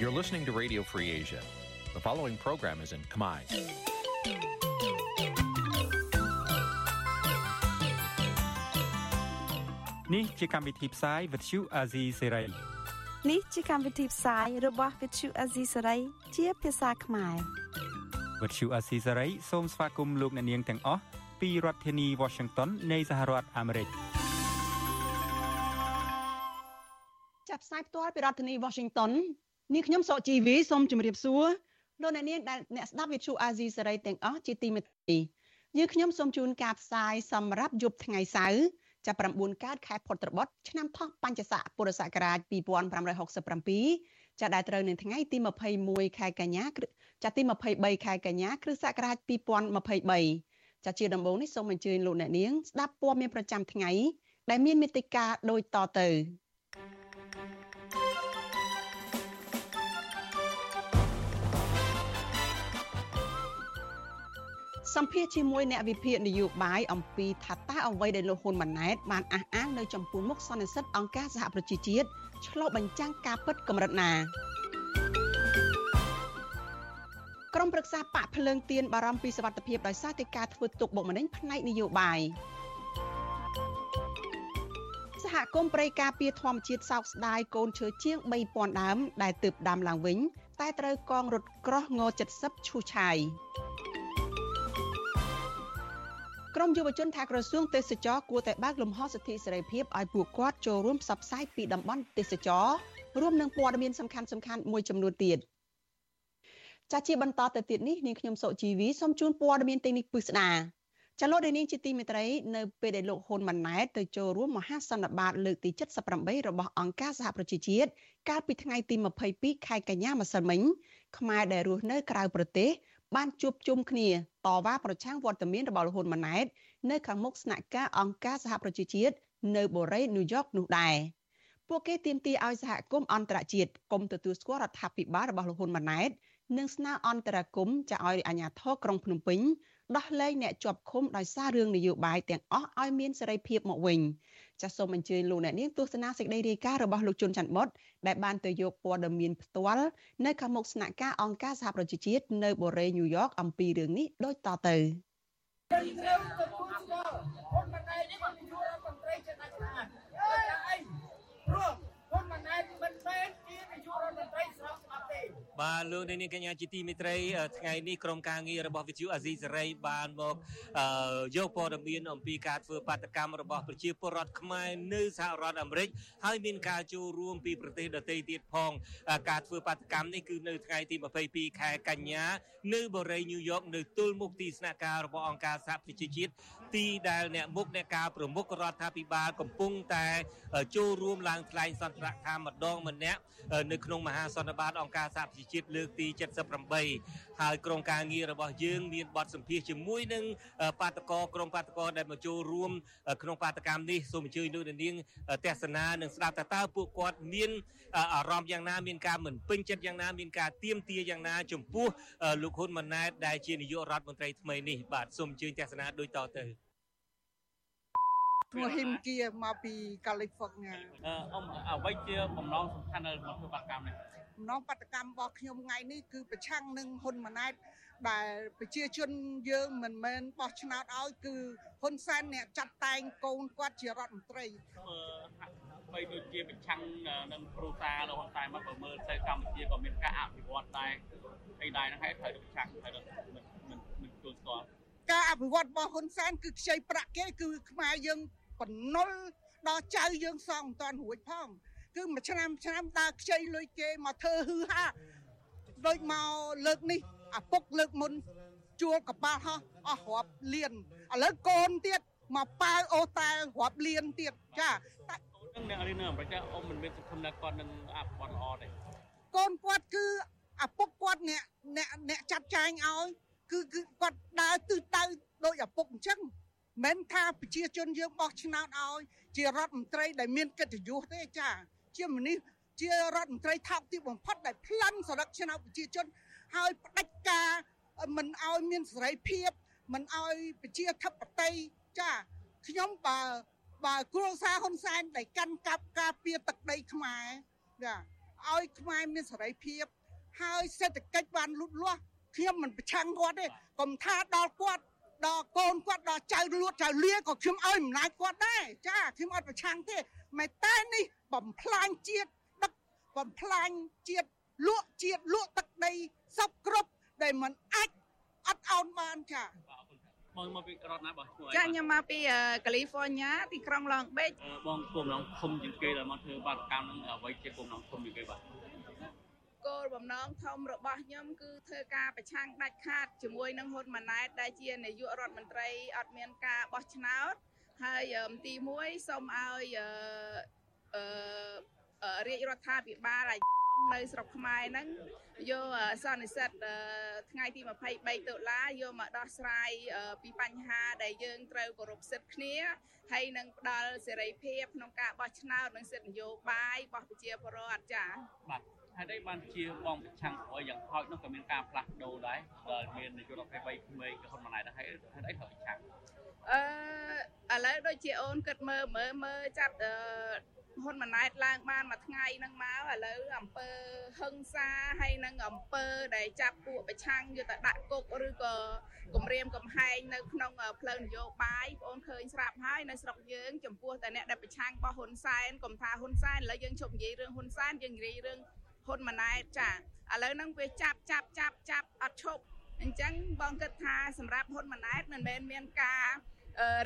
You're listening to Radio Free Asia. The following program is in Khmer. Nǐ chi càm bi tiệp xáy vệt chiu a zì sê ray នេះជាកម្មវិធីផ្សាយរបស់ Vithu Azisari ជាភាសាខ្មែរ វត្តឈូអាស៊ីសេរីសូមស្វាគមន៍លោកអ្នកនាងទាំងអស់ពីរដ្ឋធានី Washington នៃសហរដ្ឋអាមេរិក ចាប់ផ្សាយផ្ទាល់ពីរដ្ឋធានី Washington នាងខ្ញុំសកជីវីសូមជម្រាបសួរលោកអ្នកនាងដែលអ្នកស្ដាប់វិទ្យុអាស៊ីសេរីទាំងអស់ជាទីមេត្រីយើងខ្ញុំសូមជូនការផ្សាយសម្រាប់យប់ថ្ងៃសៅរ៍ចាប់9កើតខែផុតត្របុត្រឆ្នាំថោះបញ្ញស័កពុរសករាជ2567ចាប់ដែលត្រូវនៅថ្ងៃទី21ខែកញ្ញាចាប់ទី23ខែកញ្ញាគ្រិស្តសករាជ2023ចាជាដំបូងនេះសូមអញ្ជើញលោកអ្នកនាងស្ដាប់ព័ត៌មានប្រចាំថ្ងៃដែលមានមេតិការដូចតទៅ សម្ភាសជាមួយអ្នកវិភាគនយោបាយអំពីថាតើអ្វីដែលលោកហ៊ុនម៉ាណែតបានអះអាងនៅចំពោះមុខសន្និសីទអង្គការសហប្រជាជាតិឆ្លុះបញ្ចាំងការពិតកម្រិតណាក្រុមប្រឹក្សាបកភ្លើងទៀនបារម្ភពីសវត្ថភាពដោយសារតែការធ្វើទុកបុកម្នេញផ្នែកនយោបាយសហគមន៍ប្រៃការពារធម្មជាតិសោកស្ដាយកូនឈើជាង3000ដើមដែលទើបដាំឡើងវិញ តែត្រូវកងរថក្រោះង70ឈូសឆាយ ក្រមយុវជនថាក្រសួងទេសចរគួរតែបើកលំហសិទ្ធិសេរីភាពឲ្យពួកគាត់ចូលរួមផ្សព្វផ្សាយពីតំបន់ទេសចររួមនឹងព័ត៌មានសំខាន់សំខាន់មួយចំនួនទៀតចាជាបន្តទៅទៀតនេះនាងខ្ញុំសុជីវីសូមជូនព័ត៌មានទាំងនេះពិស្ដាចលនានាងជាទីមេត្រីនៅពេលដែលលោកហ៊ុនម៉ាណែតទៅចូលរួមមហាសន្និបាតលើកទី78របស់អង្គការសហប្រជាជាតិកាលពីថ្ងៃទី22ខែកញ្ញាម្សិលមិញខ្មែរដែលរស់នៅក្រៅប្រទេស បានជួបជុំគ្នាតវ៉ាប្រឆាំងវត្តមានរបស់លហ៊ុនម៉ាណែតនៅខាងមុខស្នាក់ការអង្គការសហប្រជាជាតិនៅបូរីញូវយ៉កនោះដែរពួកគេទាមទារឲ្យសហគមន៍អន្តរជាតិគុំទទួលស្គាល់រដ្ឋាភិបាលរបស់លហ៊ុនម៉ាណែតនិងស្នើអន្តរាគមន៍ចាឲ្យអាជ្ញាធរក្រុងភ្នំពេញដោះលែងអ្នកជាប់ឃុំដោយសាររឿងនយោបាយទាំងអស់ឲ្យមានសេរីភាពមកវិញ ចាសសូមអញ្ជើញលោកអ្នកនាងទស្សនាសេចក្តីរាយការណ៍របស់លោកជុនច័ន្ទបុតដែលបានទៅយកព័ត៌មានផ្ទាល់នៅខាងមុខស្នាក់ការអង្គការសហប្រជាជាតិនៅបូរេញូវយ៉កអំពីរឿងនេះដូចតទៅត្រូវទទួលស្គាល់ហ៊ុនម៉ាណែតបានជួបរដ្ឋមន្ត្រីជាដាច់ខាតអីព្រោះហ៊ុនម៉ាណែតមិនមែនជានាយករដ្ឋមន្ត្រីស្រុកស្អ ប់ទេបាទលោកនាងកញ្ញាជាទីមេត្រីថ្ងៃនេះក្រុមការងាររបស់វិទ្យុអាស៊ីសេរីបានមកយកព័ត៌មានអំពីការធ្វើបាតកម្មរបស់ប្រជាពលរដ្ឋខ្មែរនៅសហរដ្ឋអាមេរិកហើយមានការចូលរួមពីប្រទេសដទៃទៀតផង ការធ្វើបាតកម្មនេះគឺនៅថ្ងៃទី22ខែកញ្ញា នៅបូរីញូវយ៉កនៅទល់មុខទីស្នាក់ការរបស់អង្គការសហប្រជាជាតិទីដែលអ្នកមុខអ្នកការប្រមុខរដ្ឋាភិបាលកំពុងតែចូលរួមឡើងថ្លែងសន្ទរកម្មម្ដងម្នាក់នៅក្នុងមហាសន្និបាតអង្គការសហប្រជាជាតិលើកទី78ហើយក្រុមការងាររបស់យើងមានបទសម្ភាសជាមួយនឹងបាតកោក្រុមបាតកោដែលមកចូលរួមក្នុងបាតកម្មនេះសូមអញ្ជើញលោកនាងទស្សនានិងស្ដាប់តើតើពួកគាត់មានអារម្មណ៍យ៉ាងណាមានការមិនពេញចិត្តយ៉ាងណាមានការទៀមទាយ៉ាងណាចំពោះលោកហ៊ុនម៉ាណែតដែលជានាយករដ្ឋមន្ត្រីថ្មីនេះបាទសូមអញ្ជើញទស្សនាដូចតទៅ ឈ្មោះហ៊ីមគៀមកពីកាលីហ្វ័រញ៉ាអឺអ៊ំអ្វីជាបំណងសំខាន់នៅក្នុងធ្វើបាតកម្មនេះបំណងបាតកម្មរបស់ខ្ញុំថ្ងៃនេះគឺប្រឆាំងនឹងហ៊ុនម៉ាណែតដែលប្រជាជនយើងមិនមែនបោះឆ្នោតឲ្យគឺហ៊ុនសែនអ្នកចាត់តែងកូនគាត់ជារដ្ឋមន្ត្រីបីដូចជាប្រឆាំងនឹងគ្រូសាលោកហ៊ុនសែនមកបើមើលទៅកម្ពុជាក៏មានការអភិវឌ្ឍដែរអីដែរហ្នឹងហើយត្រូវប្រឆាំងត្រូវមិនមិនមិនទទួលស្គាល់ការអភិវឌ្ឍរបស់ហ៊ុនសែនគឺខ្ចីប្រាក់គេគឺខ្មែរយើង បំណុលដល់ចៅយើងសងមិនតាន់រួចផង គឺមួយឆ្នាំឆ្នាំដើរខ្ចីលុយគេមកធ្វើហឺហាដូចមកលើកនេះអាពុកលើកមុនជួលកប៉ាល់ហោះអស់រាប់លានឥឡូវកូនទៀតមកប៉ាវអូតែរាប់លានទៀតចាតែនឹងអ្នករៀននៅអាមេរិកអ៊ំមិនមានសង្ឃឹមថាគាត់នឹងអភិវឌ្ឍល្អទេកូនគាត់គឺអាពុកគាត់អ្នកអ្នកអ្នកចាត់ចែងឲ្យគឺគឺគាត់ដើរទិសដៅដោយអាពុកអញ្ចឹង មិនថាប្រជាជនយើងបោះឆ្នោតឲ្យ ជារដ្ឋមន្ត្រីដែលមានកិត្តិយសទេចា ជាមនុស្សជារដ្ឋមន្ត្រីថោកទាបបំផុតដែលផ្លិនសរឹកឆ្នោតប្រជាជនហើយផ្ដាច់ការមិនឲ្យមានសេរីភាពមិនឲ្យប្រជាធិបតេយ្យចាខ្ញុំបើបើគ្រួសារហ៊ុនសែនដែលកាន់កាប់ការពារទឹកដីខ្មែរចាឲ្យខ្មែរមានសេរីភាព ហើយសេដ្ឋកិច្ចបានលូតលាស់ខ្ញុំមិនប្រឆាំងគាត់ទេកុំថាដល់គាត់ ដល់កូនគាត់ដល់ចៅលួតចៅលាក៏ខ្ញុំឲ្យអំណាចគាត់ដែរចាខ្ញុំអត់ប្រឆាំងទេតែតែនេះបំផ្លាញជាតិដឹកបំផ្លាញជាតិលក់ជាតិលក់ទឹកដីសពគ្រប់ដែលมันអាចអត់អោនបានចាបងមកពីរដ្ឋណាបងឈ្មោះចាខ្ញុំមកពីកាលីហ្វ័រញ៉ាទីក្រុងឡងបេកបងគោលបំណងធំជាងគេដែលមកធ្វើបាតកម្មនឹងអ្វីជាគោលបំណងធំជាងគេបាទ គោលបំណងធំរបស់ខ្ញុំគឺធ្វើការប្រឆាំងដាច់ខាតជាមួយនឹងហ៊ុនម៉ាណែតដែលជានាយករដ្ឋមន្ត្រីអត់មានការបោះឆ្នោតហើយទី1សូមឲ្យអឺរាជរដ្ឋាភិបាលអានៅស្រុកខ្មែរហ្នឹងយកសន្និសិទថ្ងៃទី23តុលាយកមកដោះស្រាយពីបញ្ហាដែលយើងត្រូវគោរពសិទ្ធិគ្នាហើយនឹងផ្ដល់សេរីភាពក្នុងការបោះឆ្នោតនិងសិទ្ធិនយោបាយរបស់ប្រជាពលរដ្ឋចា៎បាទ ហើយ đây បានជាបងប្រឆាំងអយ៉ាងហោចនោះក៏មានការផ្លាស់ប្ដូរដែរដែលមាននាយករដ្ឋមន្ត្រីក្មេងក៏ហ៊ុនម៉ាណែតដែរហើយហើយអីត្រូវប្រឆាំងអឺឥឡូវដូចជាអូនគិតមើលមើលមើលចាប់អឺហ៊ុនម៉ាណែតឡើងបានមួយថ្ងៃហ្នឹងមកឥឡូវអំពើហឹង្សាហើយនឹងអំពើដែលចាប់ពួកប្រឆាំងយកទៅដាក់គុកឬក៏គម្រាមកំហែងនៅក្នុងផ្លូវនយោបាយបងអូនឃើញស្រាប់ហើយនៅស្រុកយើងចំពោះតែអ្នកដែលប្រឆាំងរបស់ហ៊ុនសែនកុំថាហ៊ុនសែនឥឡូវយើងជប់និយាយរឿងហ៊ុនសែនយើងនិយាយរឿង ហ៊ុនម៉ាណែតចាឥឡូវហ្នឹងវាចាប់ចាប់ចាប់ចាប់អត់ឈប់អញ្ចឹងបងគិតថាសម្រាប់ហ៊ុនម៉ាណែតមិនមែនមានការ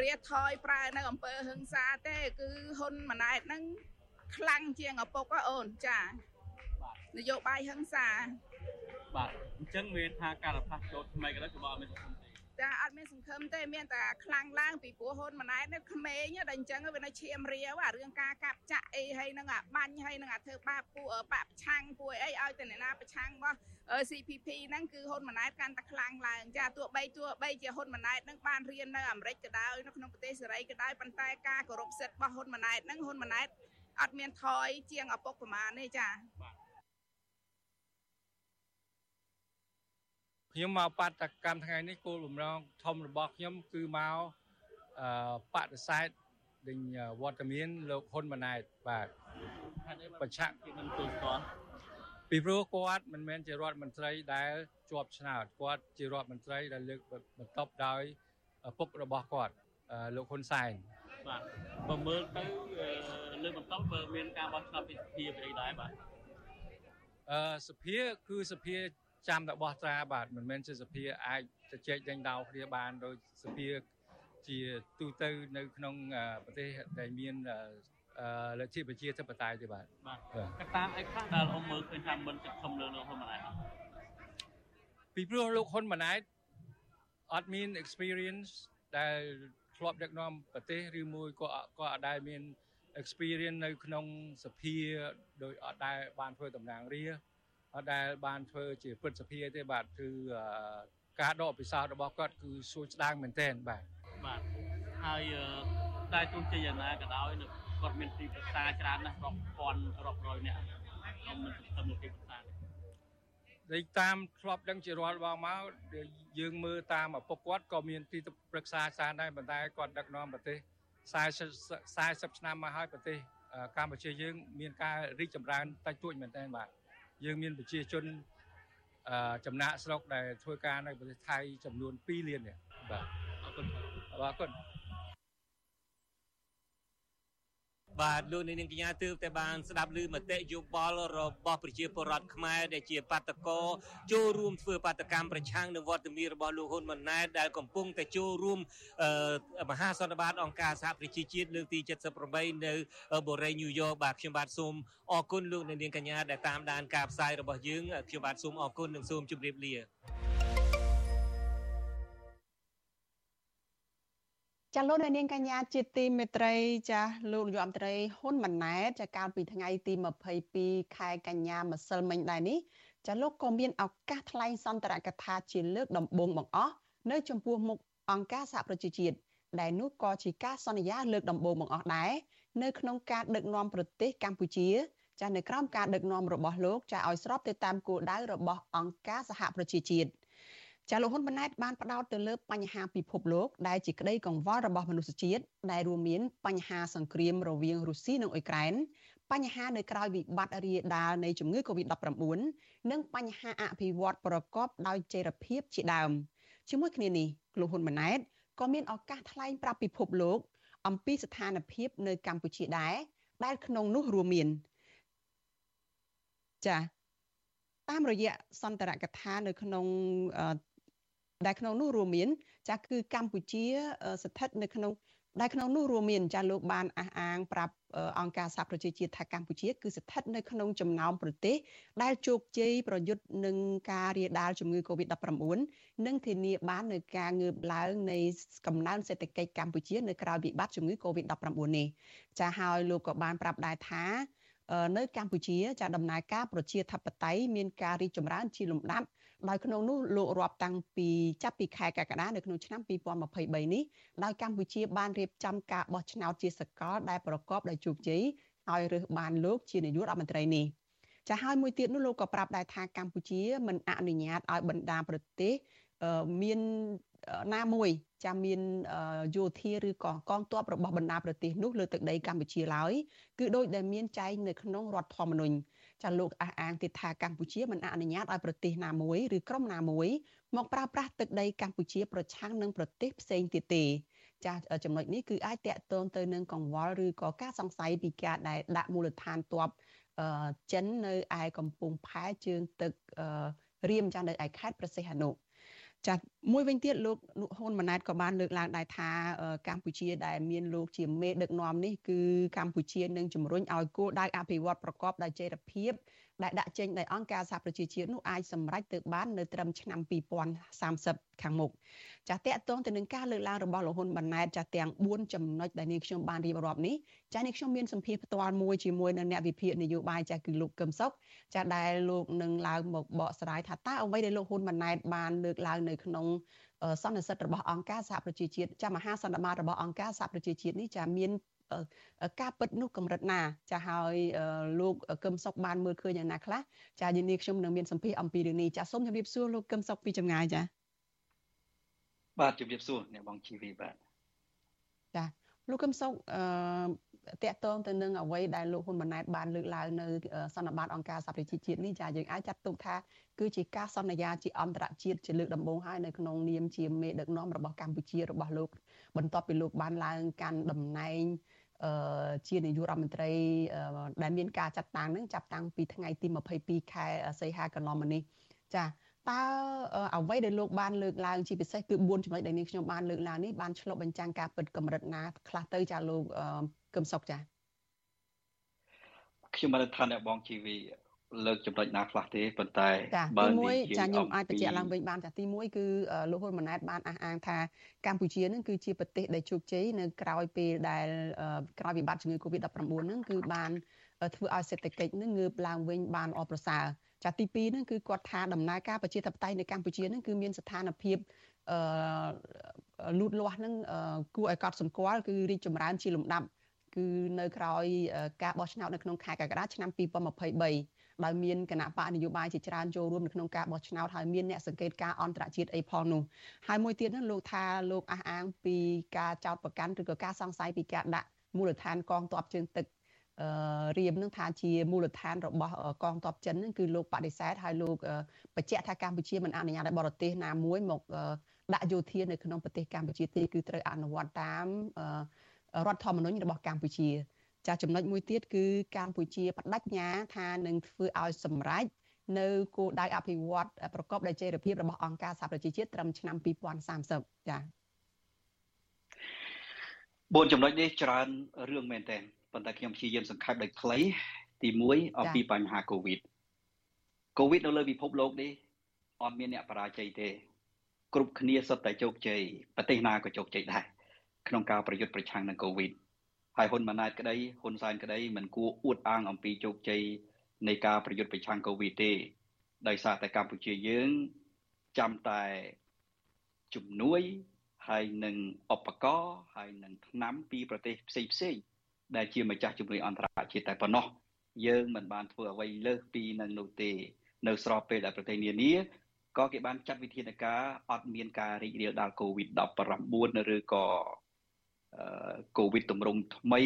រាថយប្រើនៅអំពើហឹង្សាទេគឺហ៊ុនម៉ាណែតហ្នឹងខ្លាំងជាងឪពុកអូនចានយោបាយហឹង្សាបាទអញ្ចឹងមានថាការផ្លាស់ប្ដូរថ្មីក៏ដោយក៏អត់មាន ចាអត់មានសង្ឃឹមទេមានតែខ្លាំងឡើងពីព្រោះហ៊ុនម៉ាណែតនេះក្មេងតែអញ្ចឹងវានៅឈាមរាវអារឿងការកាប់ចាក់អីហើយនឹងអាបាញ់ហើយនឹងអាធ្វើបាបពួកបាក់ប្រឆាំងពួកអីឲ្យតែអ្នកណាប្រឆាំងរបស់ CPP ហ្នឹងគឺហ៊ុនម៉ាណែតកាន់តែខ្លាំងឡើងចាទោះបីទោះបីជាហ៊ុនម៉ាណែតហ្នឹងបានរៀននៅអាមេរិកក៏ដោយនៅក្នុងប្រទេសសេរីក៏ដោយប៉ុន្តែការគោរពសិទ្ធិរបស់ហ៊ុនម៉ាណែតហ្នឹងហ៊ុនម៉ាណែតអត់មានថយជាងឪពុកប្រមាណទេចា ខ្ញុំមកបាតកម្មថ្ងៃនេះគោលបំណងធំរបស់ខ្ញុំគឺមកអឺបដិសេធដេញវត្តមានលោកហ៊ុនម៉ាណែតបាទប្រឆាក់គឺមិនទូស្គាល់ពីព្រោះគាត់មិនមែនជារដ្ឋមន្ត្រីដែលជាប់ឆ្នោតគាត់ជារដ្ឋមន្ត្រីដែលលើកបន្ទប់ដោយពុករបស់គាត់លោកហ៊ុនសែនបាទបើមើលទៅលើកបន្តបើមានការបោះឆ្នោតពីសភាអីដែរបាទអឺសភាគឺសភា ចាំតែបោះត្រាបាទមិនមែនជាសភាអាចជជែកដេញដោលគ្នាបានដោយសភាជាទូទៅនៅក្នុងប្រទេសដែលមានអឺលទ្ធិប្រជាធិបតេយ្យទេបាទបាទកត្តាអីខ្លះដែលអ៊ំមើលឃើញថាមិនចិត្តធំលើលោកហ៊ុនម៉ាណែតពីព្រោះលោកហ៊ុនម៉ាណែតអត់មាន experience ដែលធ្លាប់ដឹកនាំប្រទេសឬមួយក៏ក៏អត់ដែលមាន experience នៅក្នុងសភាដោយអត់ដែលបានធ្វើតំណាងរាអត់ ដែលបានធ្វើជាព្រឹទ្ធសភាទេបាទគឺការដកពិសោធន៍របស់គាត់គឺសួរស្ដាងមែនទែនបាទបាទហើយតែទោះជាយ៉ាងណាក៏ដោយគាត់មានទីប្រឹក្សាច្រើនណាស់រាប់ពាន់រាប់រយនាក់ខ្ញុំមិនសង្ឃឹមទីប្រឹក្សាទេដូចតាមធ្លាប់ដឹងជារាល់បងមកយើងមើលតាមឪពុកគាត់ក៏មានទីប្រឹក្សាច្រើនដែរប៉ុន្តែគាត់ដឹកនាំប្រទេស40 40ឆ្នាំមកហើយប្រទេសកម្ពុជាយើង មានការរីកចម្រើនតិចតួចមែនទែនបាទ យើងមានប្រជាជនចំណាក់ស្រុកដែលធ្វើការនៅប្រទេសថៃចំនួន2លាននេះបាទអរគុណបាទអរគុណ បាទលោកនាងកញ្ញាទើបតែបានស្ដាប់ឮមតិយោបល់របស់ប្រជាពលរដ្ឋខ្មែរដែលជាបាតកោចូលរួមធ្វើបាតកម្មប្រឆាំងនឹងវត្តមានរបស់លោកហ៊ុនម៉ាណែតដែលកំពុងតែចូលរួមមហាសន្និបាតអង្គការសហប្រជាជាតិលើកទី78នៅបូរីញូវយ៉កបាទខ្ញុំបាទសូមអរគុណលោកនាងកញ្ញាដែលតាមដានការផ្សាយរបស់យើងខ្ញុំបាទសូមអរគុណនិងសូមជម្រាបលា ចាលោកនាងកញ្ញាជាទីមេត្រីចាលោកនាយករដ្ឋមន្ត្រីហ៊ុនម៉ាណែតចាកាលពីថ្ងៃទី22ខែកញ្ញាម្សិលមិញដែរនេះចាលោកក៏មានឱកាសថ្លែងសន្ទរកថាជាលើកដំបូងបង្អស់នៅចំពោះមុខអង្គការសហប្រជាជាតិដែលនោះក៏ជាការសន្យាលើកដំបូងបង្អស់ដែរនៅក្នុងការដឹកនាំប្រទេសកម្ពុជាចានៅក្រោមការដឹកនាំរបស់លោកចាឲ្យស្របទៅតាមគោលដៅរបស់អង្គការសហប្រជាជាតិ ចាលោកហ៊ុនម៉ាណែតបានផ្ដោតទៅលើបញ្ហាពិភពលោកដែលជាក្តីកង្វល់របស់មនុស្សជាតិដែលរួមមានបញ្ហាសង្គ្រាមរវាងរុស្ស៊ីនិងអ៊ុយក្រែនបញ្ហានៅក្រៅវិបត្តិរាលដាលនៃជំងឺ Covid-19 និងបញ្ហាអភិវឌ្ឍប្រកបដោយចីរភាពជាដើមជាមួយគ្នានេះលោកហ៊ុនម៉ាណែតក៏មានឱកាសថ្លែងប្រាប់ពិភពលោក អំពីស្ថានភាពនៅកម្ពុជាដែរដែលក្នុងនោះរួមមានចាតាមរយៈសន្ទរកថានៅក្នុង ដែលក្នុងនោះរួមមានចាស់គឺកម្ពុជាស្ថិតនៅក្នុងដែលក្នុងនោះរួមមានចាស់លោកបានអះអាងប្រាប់អង្គការសហប្រជាជាតិថាកម្ពុជាគឺស្ថិតនៅក្នុងចំណោមប្រទេសដែលជោគជ័យប្រយុទ្ធនឹងការរាលដាលជំងឺ Covid-19 និងធានាបាននូវការងើបឡើងនៃកំណើនសេដ្ឋកិច្ចកម្ពុជានៅក្រៅវិបត្តិជំងឺ Covid-19 នេះចាហើយលោកក៏បានប្រាប់ដែរថានៅកម្ពុជាចាដំណើរការប្រជាធិបតេយ្យមានការរីកចម្រើនជាលំដាប់ ដោយក្នុងនោះលោករាប់តាំងពីចាប់ពីខែកក្កដានៅក្នុងឆ្នាំ2023នេះដោយកម្ពុជាបានរៀបចំការបោះឆ្នោតជាសកលដែលប្រកបដោយជោគជ័យហើយរើសបានលោកជានាយករដ្ឋមន្ត្រីនេះចាហើយមួយទៀតនោះលោកក៏ប្រាប់ដែរថាកម្ពុជាមិនអនុញ្ញាតឲ្យបណ្ដាប្រទេសមានណាមួយចាំមានយោធាឬក៏កងទ័ពរបស់បណ្ដាប្រទេសនោះលើទឹកដីកម្ពុជាឡើយគឺដោយដែលមានចែងនៅក្នុងរដ្ឋធម្មនុញ្ញ ចាលោកអះអាងទៀតថាកម្ពុជាមិនអនុញ្ញាតឲ្យប្រទេសណាមួយឬក្រុមណាមួយមកប្រើប្រាស់ទឹកដីកម្ពុជា ប្រឆាំងនឹងប្រទេសផ្សេងទៀតទេចាចំណុចនេះគឺអាចតាក់ទងទៅនឹងកង្វល់ឬក៏ការសង្ស័យពីការដែលដាក់មូលដ្ឋានទ័ពចិននៅឯកំពង់ផែជើងទឹករៀមចានៅឯខេត្តប្រសិទ្ធនុ ចាត់មួយវិញទៀតលោកហ៊ុនម៉ាណែតក៏បានលើកឡើងដែរថាកម្ពុជាដែលមានលោកជាមេដឹកនាំនេះគឺកម្ពុជានឹងជំរុញឲ្យគោលដៅអភិវឌ្ឍប្រកបដោយចីរភាព ដែលដាក់ចេញដោយអង្គការសហប្រជាជាតិនោះអាចសម្រេចទៅបាននៅត្រឹមឆ្នាំ2030ខាងមុខចាស់តកតងទៅនឹងការលើកឡើងរបស់លោកហ៊ុនម៉ាណែតចាស់ទាំង4ចំណុចដែលនាងខ្ញុំបានរៀបរាប់នេះចាស់នាងខ្ញុំមានសម្ភារផ្ទាល់មួយជាមួយនឹងអ្នកវិភាគនយោបាយចាស់គឺលោកកឹមសុខចាស់ដែលលោកនឹងឡើងមកបកស្រាយថាតើអ្វីដែលលោកហ៊ុនម៉ាណែតបានលើកឡើងនៅក្នុងសន្និសិទរបស់អង្គការសហប្រជាជាតិចាមហាសន្និបាតរបស់អង្គការសហប្រជាជាតិនេះចាមាន ការពិតនោះកម្រិតណាចាហើយលោកកឹមសុខបានមើលឃើញយ៉ាងណាខ្លះចាយានីខ្ញុំនឹងមានសម្ភារអំពីរឿងនេះចាសូមជម្រាបសួរលោកកឹមសុខពីចម្ងាយចាបាទជម្រាបសួរអ្នកបងជីវីបាទចាលោកកឹមសុខអឺតកតងទៅនឹងអ្វីដែលលោកហ៊ុនម៉ាណែតបានលើកឡើងនៅសន្និបាតអង្គការសហប្រជាជាតិនេះចាយើងអាចចាត់ទុកថាគឺជាការសន្យាជាអន្តរជាតិជាលើកដំបូងហើយនៅក្នុងនាមជាមេដឹកនាំរបស់កម្ពុជារបស់លោកបន្ទាប់ពីលោកបានឡើងកាន់តំណែង ជានាយករដ្ឋមន្ត្រីដែលមានការចាត់តាំងនឹងចាប់តាំងពីថ្ងៃទី22ខែសីហាកន្លងមកនេះចាតើអ្វីដែលលោកបានលើកឡើងជាពិសេសគឺ4ចំណុចដែលនាងខ្ញុំបានលើកឡើងនេះបានឆ្លុះបញ្ចាំងការពិតកម្រិតណាខ្លះទៅចាលោកកឹមសុខចាខ្ញុំបានថាអ្នកបងជីវី លើកចំណុចណាខ្លះទេប៉ុន្តែបើទី1ចាខ្ញុំអាចបញ្ជាក់ឡើងវិញបានចាទី1គឺលោកហ៊ុនម៉ាណែតបានអះអាងថាកម្ពុជានឹងគឺជាប្រទេសដែលជោគជ័យនៅក្រៅពេលដែលក្រោយវិបត្តិជំងឺ Covid-19 ហ្នឹងគឺបានធ្វើឲ្យសេដ្ឋកិច្ចនឹងងើបឡើងវិញបានល្អប្រសើរចាទី2ហ្នឹងគឺគាត់ថាដំណើរការប្រជាធិបតេយ្យនៅកម្ពុជាហ្នឹងគឺមានស្ថានភាពអឺលូតលាស់ហ្នឹងគួរឲ្យកត់សម្គាល់គឺរីកចម្រើនជាលំដាប់គឺនៅក្រោយការបោះឆ្នោតនៅក្នុងខែកក្កដាឆ្នាំ2023 ដោយមានគណៈបកនយោបាយជាច្រើនចូលរួមនៅក្នុងការបោះឆ្នោតហើយមានអ្នកសង្កេតការអន្តរជាតិអីផងនោះហើយមួយទៀតនោះលោកថាលោកអះអាងពីការចោតប្រកាន់ឬក៏ការសង្ស័យពីការដាក់មូលដ្ឋានកងទ័ពជើងទឹកអឺរៀមនឹងថាជាមូលដ្ឋានរបស់កងទ័ពចិននឹងគឺលោកបដិសេធហើយលោកបញ្ជាក់ថាកម្ពុជាមិនអនុញ្ញាតឲ្យបរទេសណាមួយមកដាក់យោធានៅក្នុងប្រទេសកម្ពុជាទេគឺត្រូវអនុវត្តតាមរដ្ឋធម្មនុញ្ញរបស់កម្ពុជា ចាចំណុចមួយទៀតគឺកម្ពុជាបដិញ្ញាថានឹងធ្វើឲ្យសម្រេចនៅគោលដៅអភិវឌ្ឍប្រកបដោយចីរភាពរបស់អង្គការសហប្រជាជាតិត្រឹមឆ្នាំ2030ចា bốn ចំណុចនេះច្រើនរឿងមែនតើប៉ុន្តែខ្ញុំព្យាយាមសង្ខេបដោយខ្លីទី1អំពីបញ្ហា COVID COVID នៅលើពិភពលោកនេះអត់មានអ្នកបរាជ័យទេ គ្រប់គ្នាសុទ្ធតែជោគជ័យប្រទេសណាក៏ជោគជ័យដែរក្នុងការប្រយុទ្ធប្រឆាំងនឹង COVID ហើយហ៊ុនម៉ាណែតក្តីហ៊ុនសែនក្តីមិនគួរអួតអាងអំពីជោគជ័យនៃការប្រយុទ្ធប្រឆាំងកូវីដទេដោយសារតែកម្ពុជាយើងចាំតែជំនួយហើយនឹងឧបករណ៍ហើយនឹងថ្នាំពីប្រទេសផ្សេងផ្សេងដែលជាម្ចាស់ជំនួយអន្តរជាតិតែប៉ុណ្ណោះយើងមិនបានធ្វើអ្វីលើសពីនឹងនោះទេ នៅស្របពេលដែលប្រទេសនានាក៏គេបានចាត់វិធានការអត់មានការរីករាលដាល COVID-19 ឬក៏ កូវីដតម្រង់ថ្មី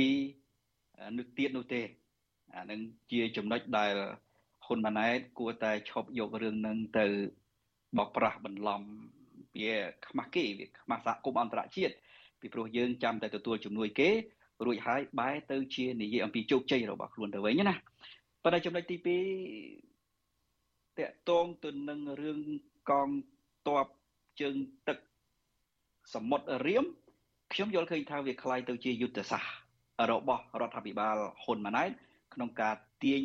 នោះទៀតនោះទេអានឹងជាចំណុចដែលហ៊ុនម៉ាណែតគួរតែឈប់យករឿងនឹងទៅបោកប្រាស់បន្លំវាខ្មាស់គេវាខ្មាស់សហគមន៍អន្តរជាតិពីព្រោះយើងចាំតែទទួលជំនួយគេរួចហើយបែរទៅជានិយាយអំពីជោគជ័យរបស់ខ្លួនទៅវិញណាប៉ុន្តែចំណុចទី2តកតងទៅនឹងរឿងកងទ័ពជើងទឹកសមុទ្ររៀម ខ្ញុំយល់ឃើញថាវាคล้ายទៅជាយុទ្ធសាស្ត្ររបស់រដ្ឋាភិបាលហ៊ុនម៉ាណែតក្នុងការទាញ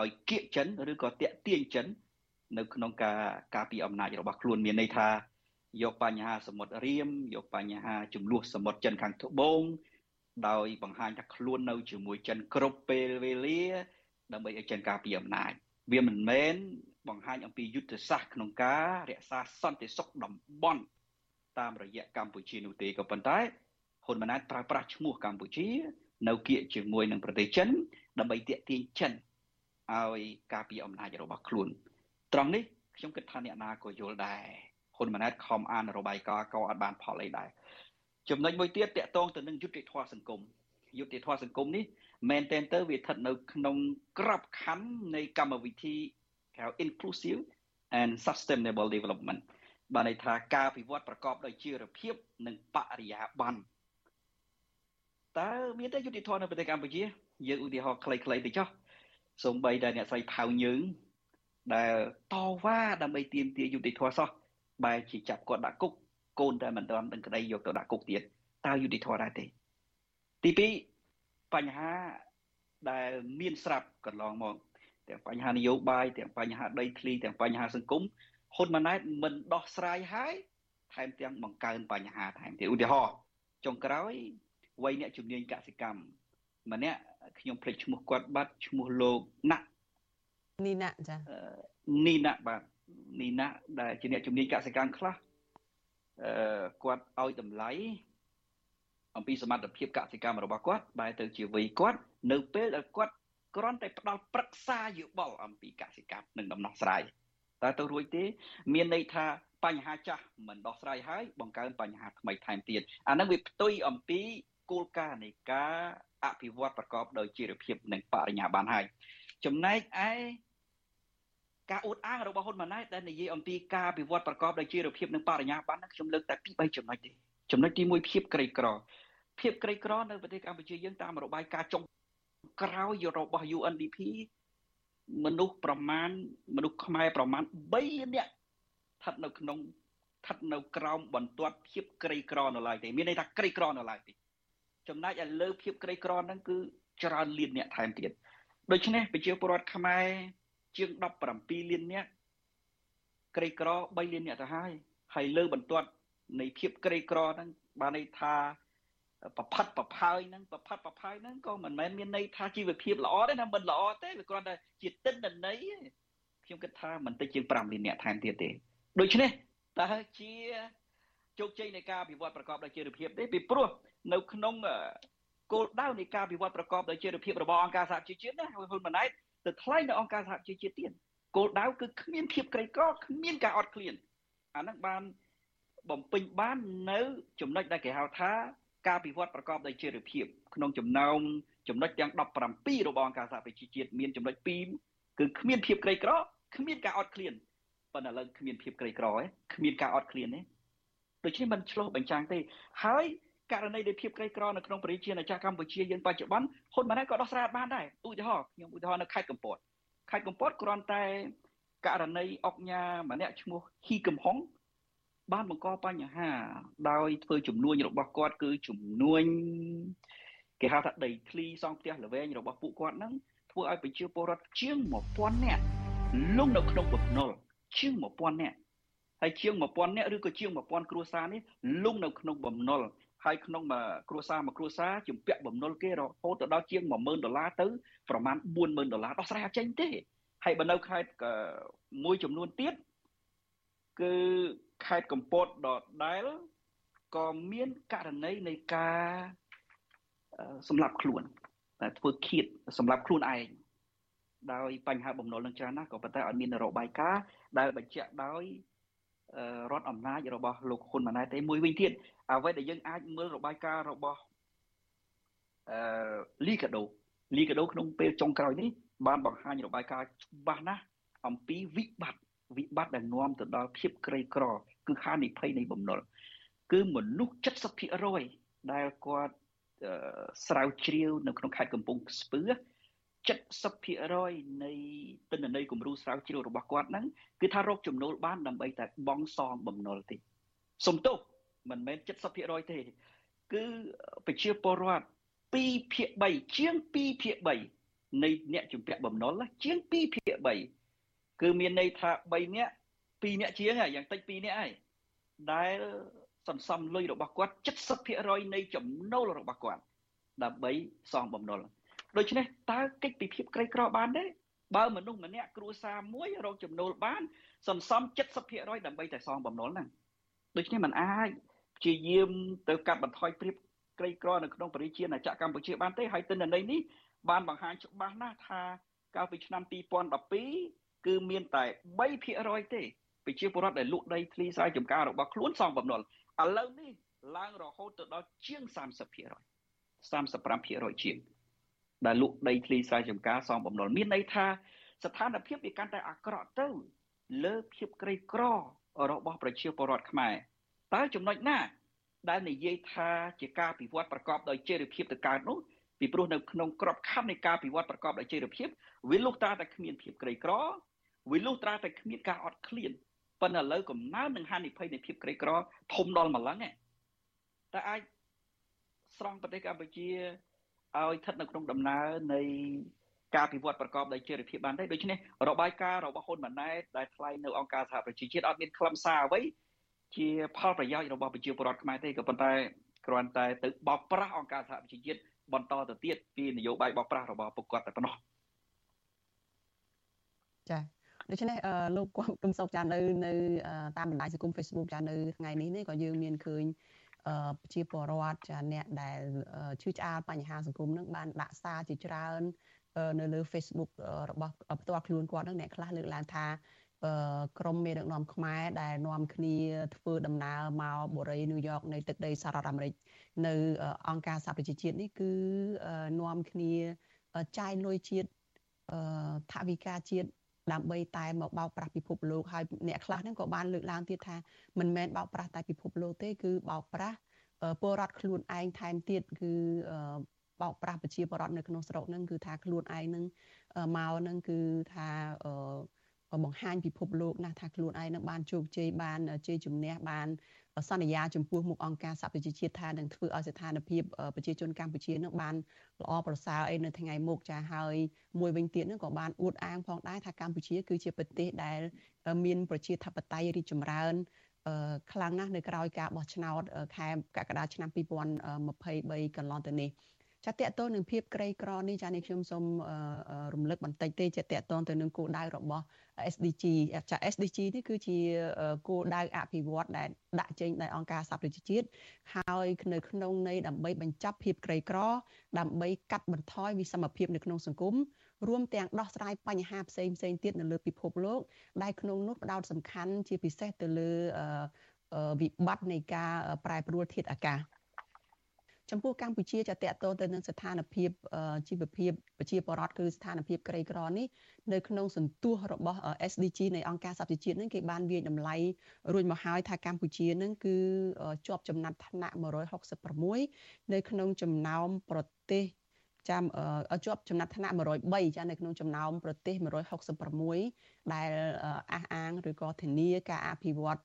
ឲ្យគៀកចិនឬក៏តាក់ទាញចិន នៅក្នុងការការពីអំណាចរបស់ខ្លួនមានន័យថាយកបញ្ហាសមុទ្ររៀមយកបញ្ហាចំនួនសមុទ្រចិនខាងត្បូងដោយបង្ហាញថាខ្លួននៅជាមួយចិនគ្រប់ពេលវេលាដើម្បីឲ្យចិនការពីអំណាចវាមិនមែនបង្ហាញអំពីយុទ្ធសាស្ត្រក្នុងការរក្សាសន្តិសុខតំបន់តាមរយៈកម្ពុជានោះទេក៏ប៉ុន្តែ ហ៊ុនម៉ាណែតប្រើប្រាស់ឈ្មោះកម្ពុជា នៅគៀកជាមួយនឹងប្រទេសចិនដើម្បីទាក់ទាញចិនឲ្យការពារអំណាចរបស់ខ្លួន ត្រង់នេះខ្ញុំគិតថាអ្នកណាក៏យល់ដែរហ៊ុនម៉ាណែតខំអានរបាយការណ៍ក៏អត់បានផលអីដែរចំណុចមួយទៀតតកតងទៅនឹងយុត្តិធម៌សង្គមយុត្តិធម៌សង្គមនេះមែនទែនទៅវាស្ថិតនៅក្នុងក្របខ័ណ្ឌនៃកម្មវិធីហៅ inclusive and sustainable development បានន័យថាការពិវត្តប្រកបដោយជីវភាពនិងបរិយាបន្ន តើមានតែយុតិធម៌នៅប្រទេសកម្ពុជាយើងឧទាហរណ៍ខ្លីៗទៅចុះសូម្បីតែអ្នកស្រីផៅយើងដែលតវ៉ាដើម្បីទាមទារយុតិធម៌សោះបែរជាចាប់គាត់ដាក់គុកកូនតែមិនទាន់ដឹងក្តីយកទៅដាក់គុកទៀតតើយុតិធម៌ដែរទេទី2បញ្ហាដែលមានស្រាប់កន្លងមកទាំងបញ្ហានយោបាយទាំងបញ្ហាដីធ្លីទាំងបញ្ហាសង្គមហ៊ុនម៉ាណែតមិនដោះស្រាយហើយថែមទាំងបង្កើនបញ្ហាថែមទៀតឧទាហរណ៍ចុងក្រោយ វ័យអ្នកជំនាញកសិកម្មម្នាក់ខ្ញុំភ្លេចឈ្មោះគាត់បាត់ឈ្មោះលោកណាក់នីណាចានីណាក់បាទនីណាក់ដែលជាអ្នកជំនាញកសិកម្មខ្លះអឺគាត់ឲ្យតម្លៃអំពីសមត្ថភាពកសិកម្មរបស់គាត់បែរទៅជាវ័យគាត់នៅពេលដែលគាត់គ្រាន់តែផ្ដល់ប្រឹក្សាយោបល់អំពីកសិកម្មនិងដំណោះស្រាយតើទៅរួចទេ មានន័យថាបញ្ហាចាស់មិនដោះស្រាយហើយបង្កើនបញ្ហាថ្មីថែមទៀតអានឹងវាផ្ទុយអំពី គោលការណ៍នៃការអភិវឌ្ឍប្រកបដោយជីវភាពនិងបរិញ្ញាប័ន្នហើយចំណែកឯការអួតអាងរបស់ហ៊ុនម៉ាណែតដែលនិយាយអំពីការអភិវឌ្ឍប្រកបដោយជីវភាពនិងបរិញ្ញាប័ន្នខ្ញុំលើកតែពី3ចំណុចទេចំណុចទី1ភាពក្រីក្រភាពក្រីក្រនៅប្រទេសកម្ពុជាយើងតាមរបាយការណ៍ចុងក្រោយរបស់ UNDP មនុស្សប្រមាណមនុស្សខ្មែរប្រមាណ3លាននាក់ស្ថិតនៅក្នុងស្ថិតនៅក្រោមបន្ទាត់ភាពក្រីក្រនៅឡើយទេមានន័យថាក្រីក្រនៅឡើយទេ ចំណែកឯលើភាពក្រីក្រហ្នឹងគឺច្រើនលានអ្នកថែមទៀតដូច្នេះប្រជាពលរដ្ឋខ្មែរជាង17លានអ្នកក្រីក្រ3លានអ្នកទៅហើយហើយលើបន្ទាត់នៃភាពក្រីក្រហ្នឹងបានន័យថាប្រផាត់ប្រផើយហ្នឹងប្រផាត់ប្រផើយហ្នឹងក៏មិនមែនមានន័យថាជីវភាពល្អទេណាមិនល្អទេវាគ្រាន់តែជាទិន្នន័យខ្ញុំគិតថាមិនតិចជាង5លានអ្នកថែមទៀតទេដូច្នេះតើជា ជោគជ័យនៃការវិវត្តប្រកបដោយជីវភាពទេពីព្រោះនៅក្នុងគោលដៅនៃការវិវត្តប្រកបដោយជីវភាពរបស់អង្គការសហជីវជាតិណាហ៊ុនម៉ាណែតទៅថ្លែងនៅអង្គការសហជីវជាតិទៀតគោលដៅគឺគ្មានភាពក្រីក្រគ្មានការអត់ឃ្លានអានឹងបានបំពេញបាននៅចំណុចដែលគេហៅថាការពិវត្តប្រកបដោយជារភាពក្នុងចំណោមចំណុចទាំង17របស់អង្គការសហប្រជាជាតិមានចំណុច2គឺគ្មានភាពក្រីក្រគ្មានការអត់ឃ្លានប៉ុន្តែឥឡូវគ្មានភាពក្រីក្រទេគ្មានការអត់ឃ្លានទេ ដូច្នេះมันឆ្លោះបញ្ចាំងទេហើយករណីនៃភាពក្រីក្រនៅក្នុងប្រជាជាតិកម្ពុជាយើងបច្ចុប្បន្នហ៊ុនម៉ាណែតក៏ដោះស្រាយបានដែរឧទាហរណ៍ខ្ញុំឧទាហរណ៍នៅខេត្តកំពតខេត្តកំពតគ្រាន់តែករណីអុកញ៉ាម្នាក់ឈ្មោះហ៊ីកំហុងបានបង្កបញ្ហា ដោយធ្វើចំនួនរបស់គាត់គឺចំនួនគេហៅថាដីធ្លីសង់ផ្ទះល្វែងរបស់ពួកគាត់ហ្នឹងធ្វើឲ្យប្រជាពលរដ្ឋជាង1000នាក់លងនៅក្នុងបំណុលជាង1000នាក់ ហើយជាង1000នាក់ឬក៏ជាង1000គ្រួសារនេះលងនៅក្នុងបំណុលហើយក្នុងមួយគ្រួសារមួយគ្រួសារជំពាក់បំណុលគេរហូតទៅដល់ជាង10000ដុល្លារទៅប្រមាណ40000ដុល្លារដោះស្រាយអត់ចេញទេហើយបើនៅខេត្តមួយចំនួនទៀតគឺខេត្តកំពតដដែលក៏មានករណីនៃការសម្លាប់ខ្លួនតែធ្វើឃាតសម្លាប់ខ្លួនឯងដោយបញ្ហាបំណុលនឹងច្រើនណាស់ក៏ប៉ុន្តែអត់មានរបាយការណ៍ដែលបញ្ជាក់ដោយ រដ្ឋអំណាចរបស់លោកហ៊ុនម៉ាណែតទេមួយវិញទៀតអ្វីដែលយើងអាចមើលរបាយការណ៍របស់អឺលីកាដូលីកាដូក្នុងពេលចុងក្រោយនេះបានបង្ហាញរបាយការណ៍ច្បាស់ណាស់អំពីវិបត្តិវិបត្តិដែលនាំទៅដល់ភាពក្រីក្រ គឺហានិភ័យនៃបំណុលគឺមនុស្ស70%ដែលគាត់ស្រាវជ្រាវនៅក្នុងខេត្តកំពង់ស្ពឺ 70%នៃទិន្នន័យគំរូស្រាវជ្រាវរបស់គាត់ហ្នឹងគឺថារកចំណូលបានដើម្បីតែបង់សងបំណុលទេសំទោសមិនមែន70%ទេ គឺប្រជាពលរដ្ឋ2ភាគ3ជាង2ភាគ3នៃអ្នកជំពាក់បំណុលជាង2ភាគ3គឺមានន័យថា3នាក់2នាក់ជាងយ៉ាងតិច2នាក់ហើយដែលសន្សំលុយរបស់គាត់70%នៃចំណូលរបស់គាត់ដើម្បីសងបំណុល ដូច្នេះតើកិច្ចពិភាពក្រីក្របានទេបើមនុស្សម្នាក់គ្រួសារមួយរកចំណូលបានសន្សំ70%ដើម្បីតែសងបំណុលហ្នឹងដូច្នេះมันអាចព្យាយាមទៅកាត់បន្ថយព្រៀបក្រីក្រនៅក្នុងប្រជាជាតិអាចារ្យកម្ពុជាបានទេហើយទិន្នន័យនេះបានបង្ហាញច្បាស់ណាស់ថាកាលពីឆ្នាំ2012គឺមានតែ3%ទេប្រជាពលរដ្ឋដែលលក់ដីធ្លីស្រែចម្ការរបស់ខ្លួនសងបំណុលឥឡូវនេះឡើងរហូតទៅដល់ជាង30% 35%ជាង ដែលលក់ដីធ្លីស្រែចម្ការសងបំណុលមានន័យថាស្ថានភាពវាកាន់តែអាក្រក់ទៅ លើភាពក្រីក្ររបស់ប្រជាពលរដ្ឋខ្មែរតើចំណុចណា ដែលនិយាយថាជាការពិវត្តប្រកបដោយចីរភាពទៅកើតនោះពីព្រោះនៅក្នុងក្របខ័ណ្ឌនៃការពិវត្តប្រកបដោយចីរភាពវាលុះត្រាតែគ្មានភាពក្រីក្រវាលុះត្រាតែគ្មានការអត់ឃ្លានប៉ុន្តែឥឡូវកំណើននឹងហានិភ័យនៃភាពក្រីក្រធំដល់ម្លឹងតែអាចស្រង់ប្រទេសកម្ពុជា ឲ្យស្ថិតនៅក្នុងដំណើរនៃការពិវត្តប្រកបដោយចីរភាពបានទេដូច្នេះរបាយការណ៍របស់ហ៊ុនម៉ាណែតដែលថ្លែងនៅអង្គការសហប្រជាជាតិអត់មានខ្លឹមសារអ្វីជាផលប្រយោជន៍របស់ប្រជាពលរដ្ឋខ្មែរទេក៏ប៉ុន្តែគ្រាន់តែទៅបោកប្រាស់អង្គការសហប្រជាជាតិបន្តទៅទៀតពីនយោបាយបោកប្រាស់របស់ពួកគាត់តែប៉ុណ្ណោះចា៎ដូច្នេះលោកគាត់គំសុកចានៅនៅតាមបណ្ដាញសង្គម Facebook ចានៅថ្ងៃនេះនេះក៏យើងមានឃើញ ប្រជាពលរដ្ឋចាអ្នកដែលឈឺឆ្អាលបញ្ហាសង្គមនឹងបានដាក់សារជាច្រើននៅលើ Facebook របស់ផ្ទាល់ខ្លួនគាត់នឹងអ្នកខ្លះលើកឡើងថាក្រមមេដឹកនាំខ្មែរដែលនាំគ្នាធ្វើដំណើរមកបូរីញូវយ៉កនៃទឹកដីសហរដ្ឋអាមេរិកនៅអង្គការសហប្រជាជាតិនេះគឺនាំគ្នាចាយលុយជាតិថវិកាជាតិ ដើម្បីតែមកបោកប្រាស់ពិភពលោកហើយអ្នកខ្លះហ្នឹងក៏បានលើកឡើងទៀតថាមិនមែនបោកប្រាស់តែពិភពលោកទេគឺបោកប្រាស់ពលរដ្ឋខ្លួនឯងថែមទៀតគឺបោកប្រាស់ប្រជាពលរដ្ឋនៅក្នុងស្រុកហ្នឹងគឺថាខ្លួនឯងហ្នឹងមកហ្នឹងគឺថាបង្ហាញពិភពលោកណាស់ថាខ្លួនឯងនឹងបានជោគជ័យបានជ័យជំនះបាន សន្យាចំពោះមុខអង្គការសហប្រជាជាតិថានឹងធ្វើឲ្យស្ថានភាពប្រជាជនកម្ពុជានឹងបានល្អប្រសើរអីនៅថ្ងៃមុខចាហើយមួយវិញទៀតនឹងក៏បានអួតអាងផងដែរថាកម្ពុជា គឺជាប្រទេសដែល មានប្រជាធិបតេយ្យរីកចម្រើនខ្លាំងណាស់នៅក្រៅការបោះឆ្នោតខែកក្កដាឆ្នាំ2023កន្លងទៅនេះ ចាតកតទៅនឹងភាពក្រីក្រនេះចានេះខ្ញុំសូមរំលឹកបន្តិចទេចាតកតទៅនឹងគោលដៅរបស់ SDG ចា SDG នេះគឺជាគោលដៅអភិវឌ្ឍដែលដាក់ចេញដោយអង្គការសហប្រជាជាតិហើយនៅក្នុងន័យដើម្បីបញ្ចប់ភាពក្រីក្រ ដើម្បីកាត់បន្ថយវិសមភាពនៅក្នុងសង្គមរួមទាំងដោះស្រាយបញ្ហាផ្សេងផ្សេងទៀតនៅលើពិភពលោកដែលក្នុងនោះផ្ដោតសំខាន់ជាពិសេសទៅលើវិបត្តិនៃការប្រែប្រួលធាតុអាកាស ចំពោះកម្ពុជាចាតតទៅនឹងស្ថានភាពជីវភាពប្រជាពលរដ្ឋគឺស្ថានភាពក្រីក្រនេះនៅក្នុងសន្ទុះរបស់ SDG នៃអង្គការសហប្រជាជាតិនឹងគេបានវាយតម្លៃរួចមកហើយថាកម្ពុជានឹងគឺជាប់ចំណាត់ថ្នាក់166នៅក្នុងចំណោមប្រទេសចាំជាប់ចំណាត់ថ្នាក់103ចានៅក្នុងចំណោមប្រទេស166ដែលអះអាងឬក៏ធានាការអភិវឌ្ឍ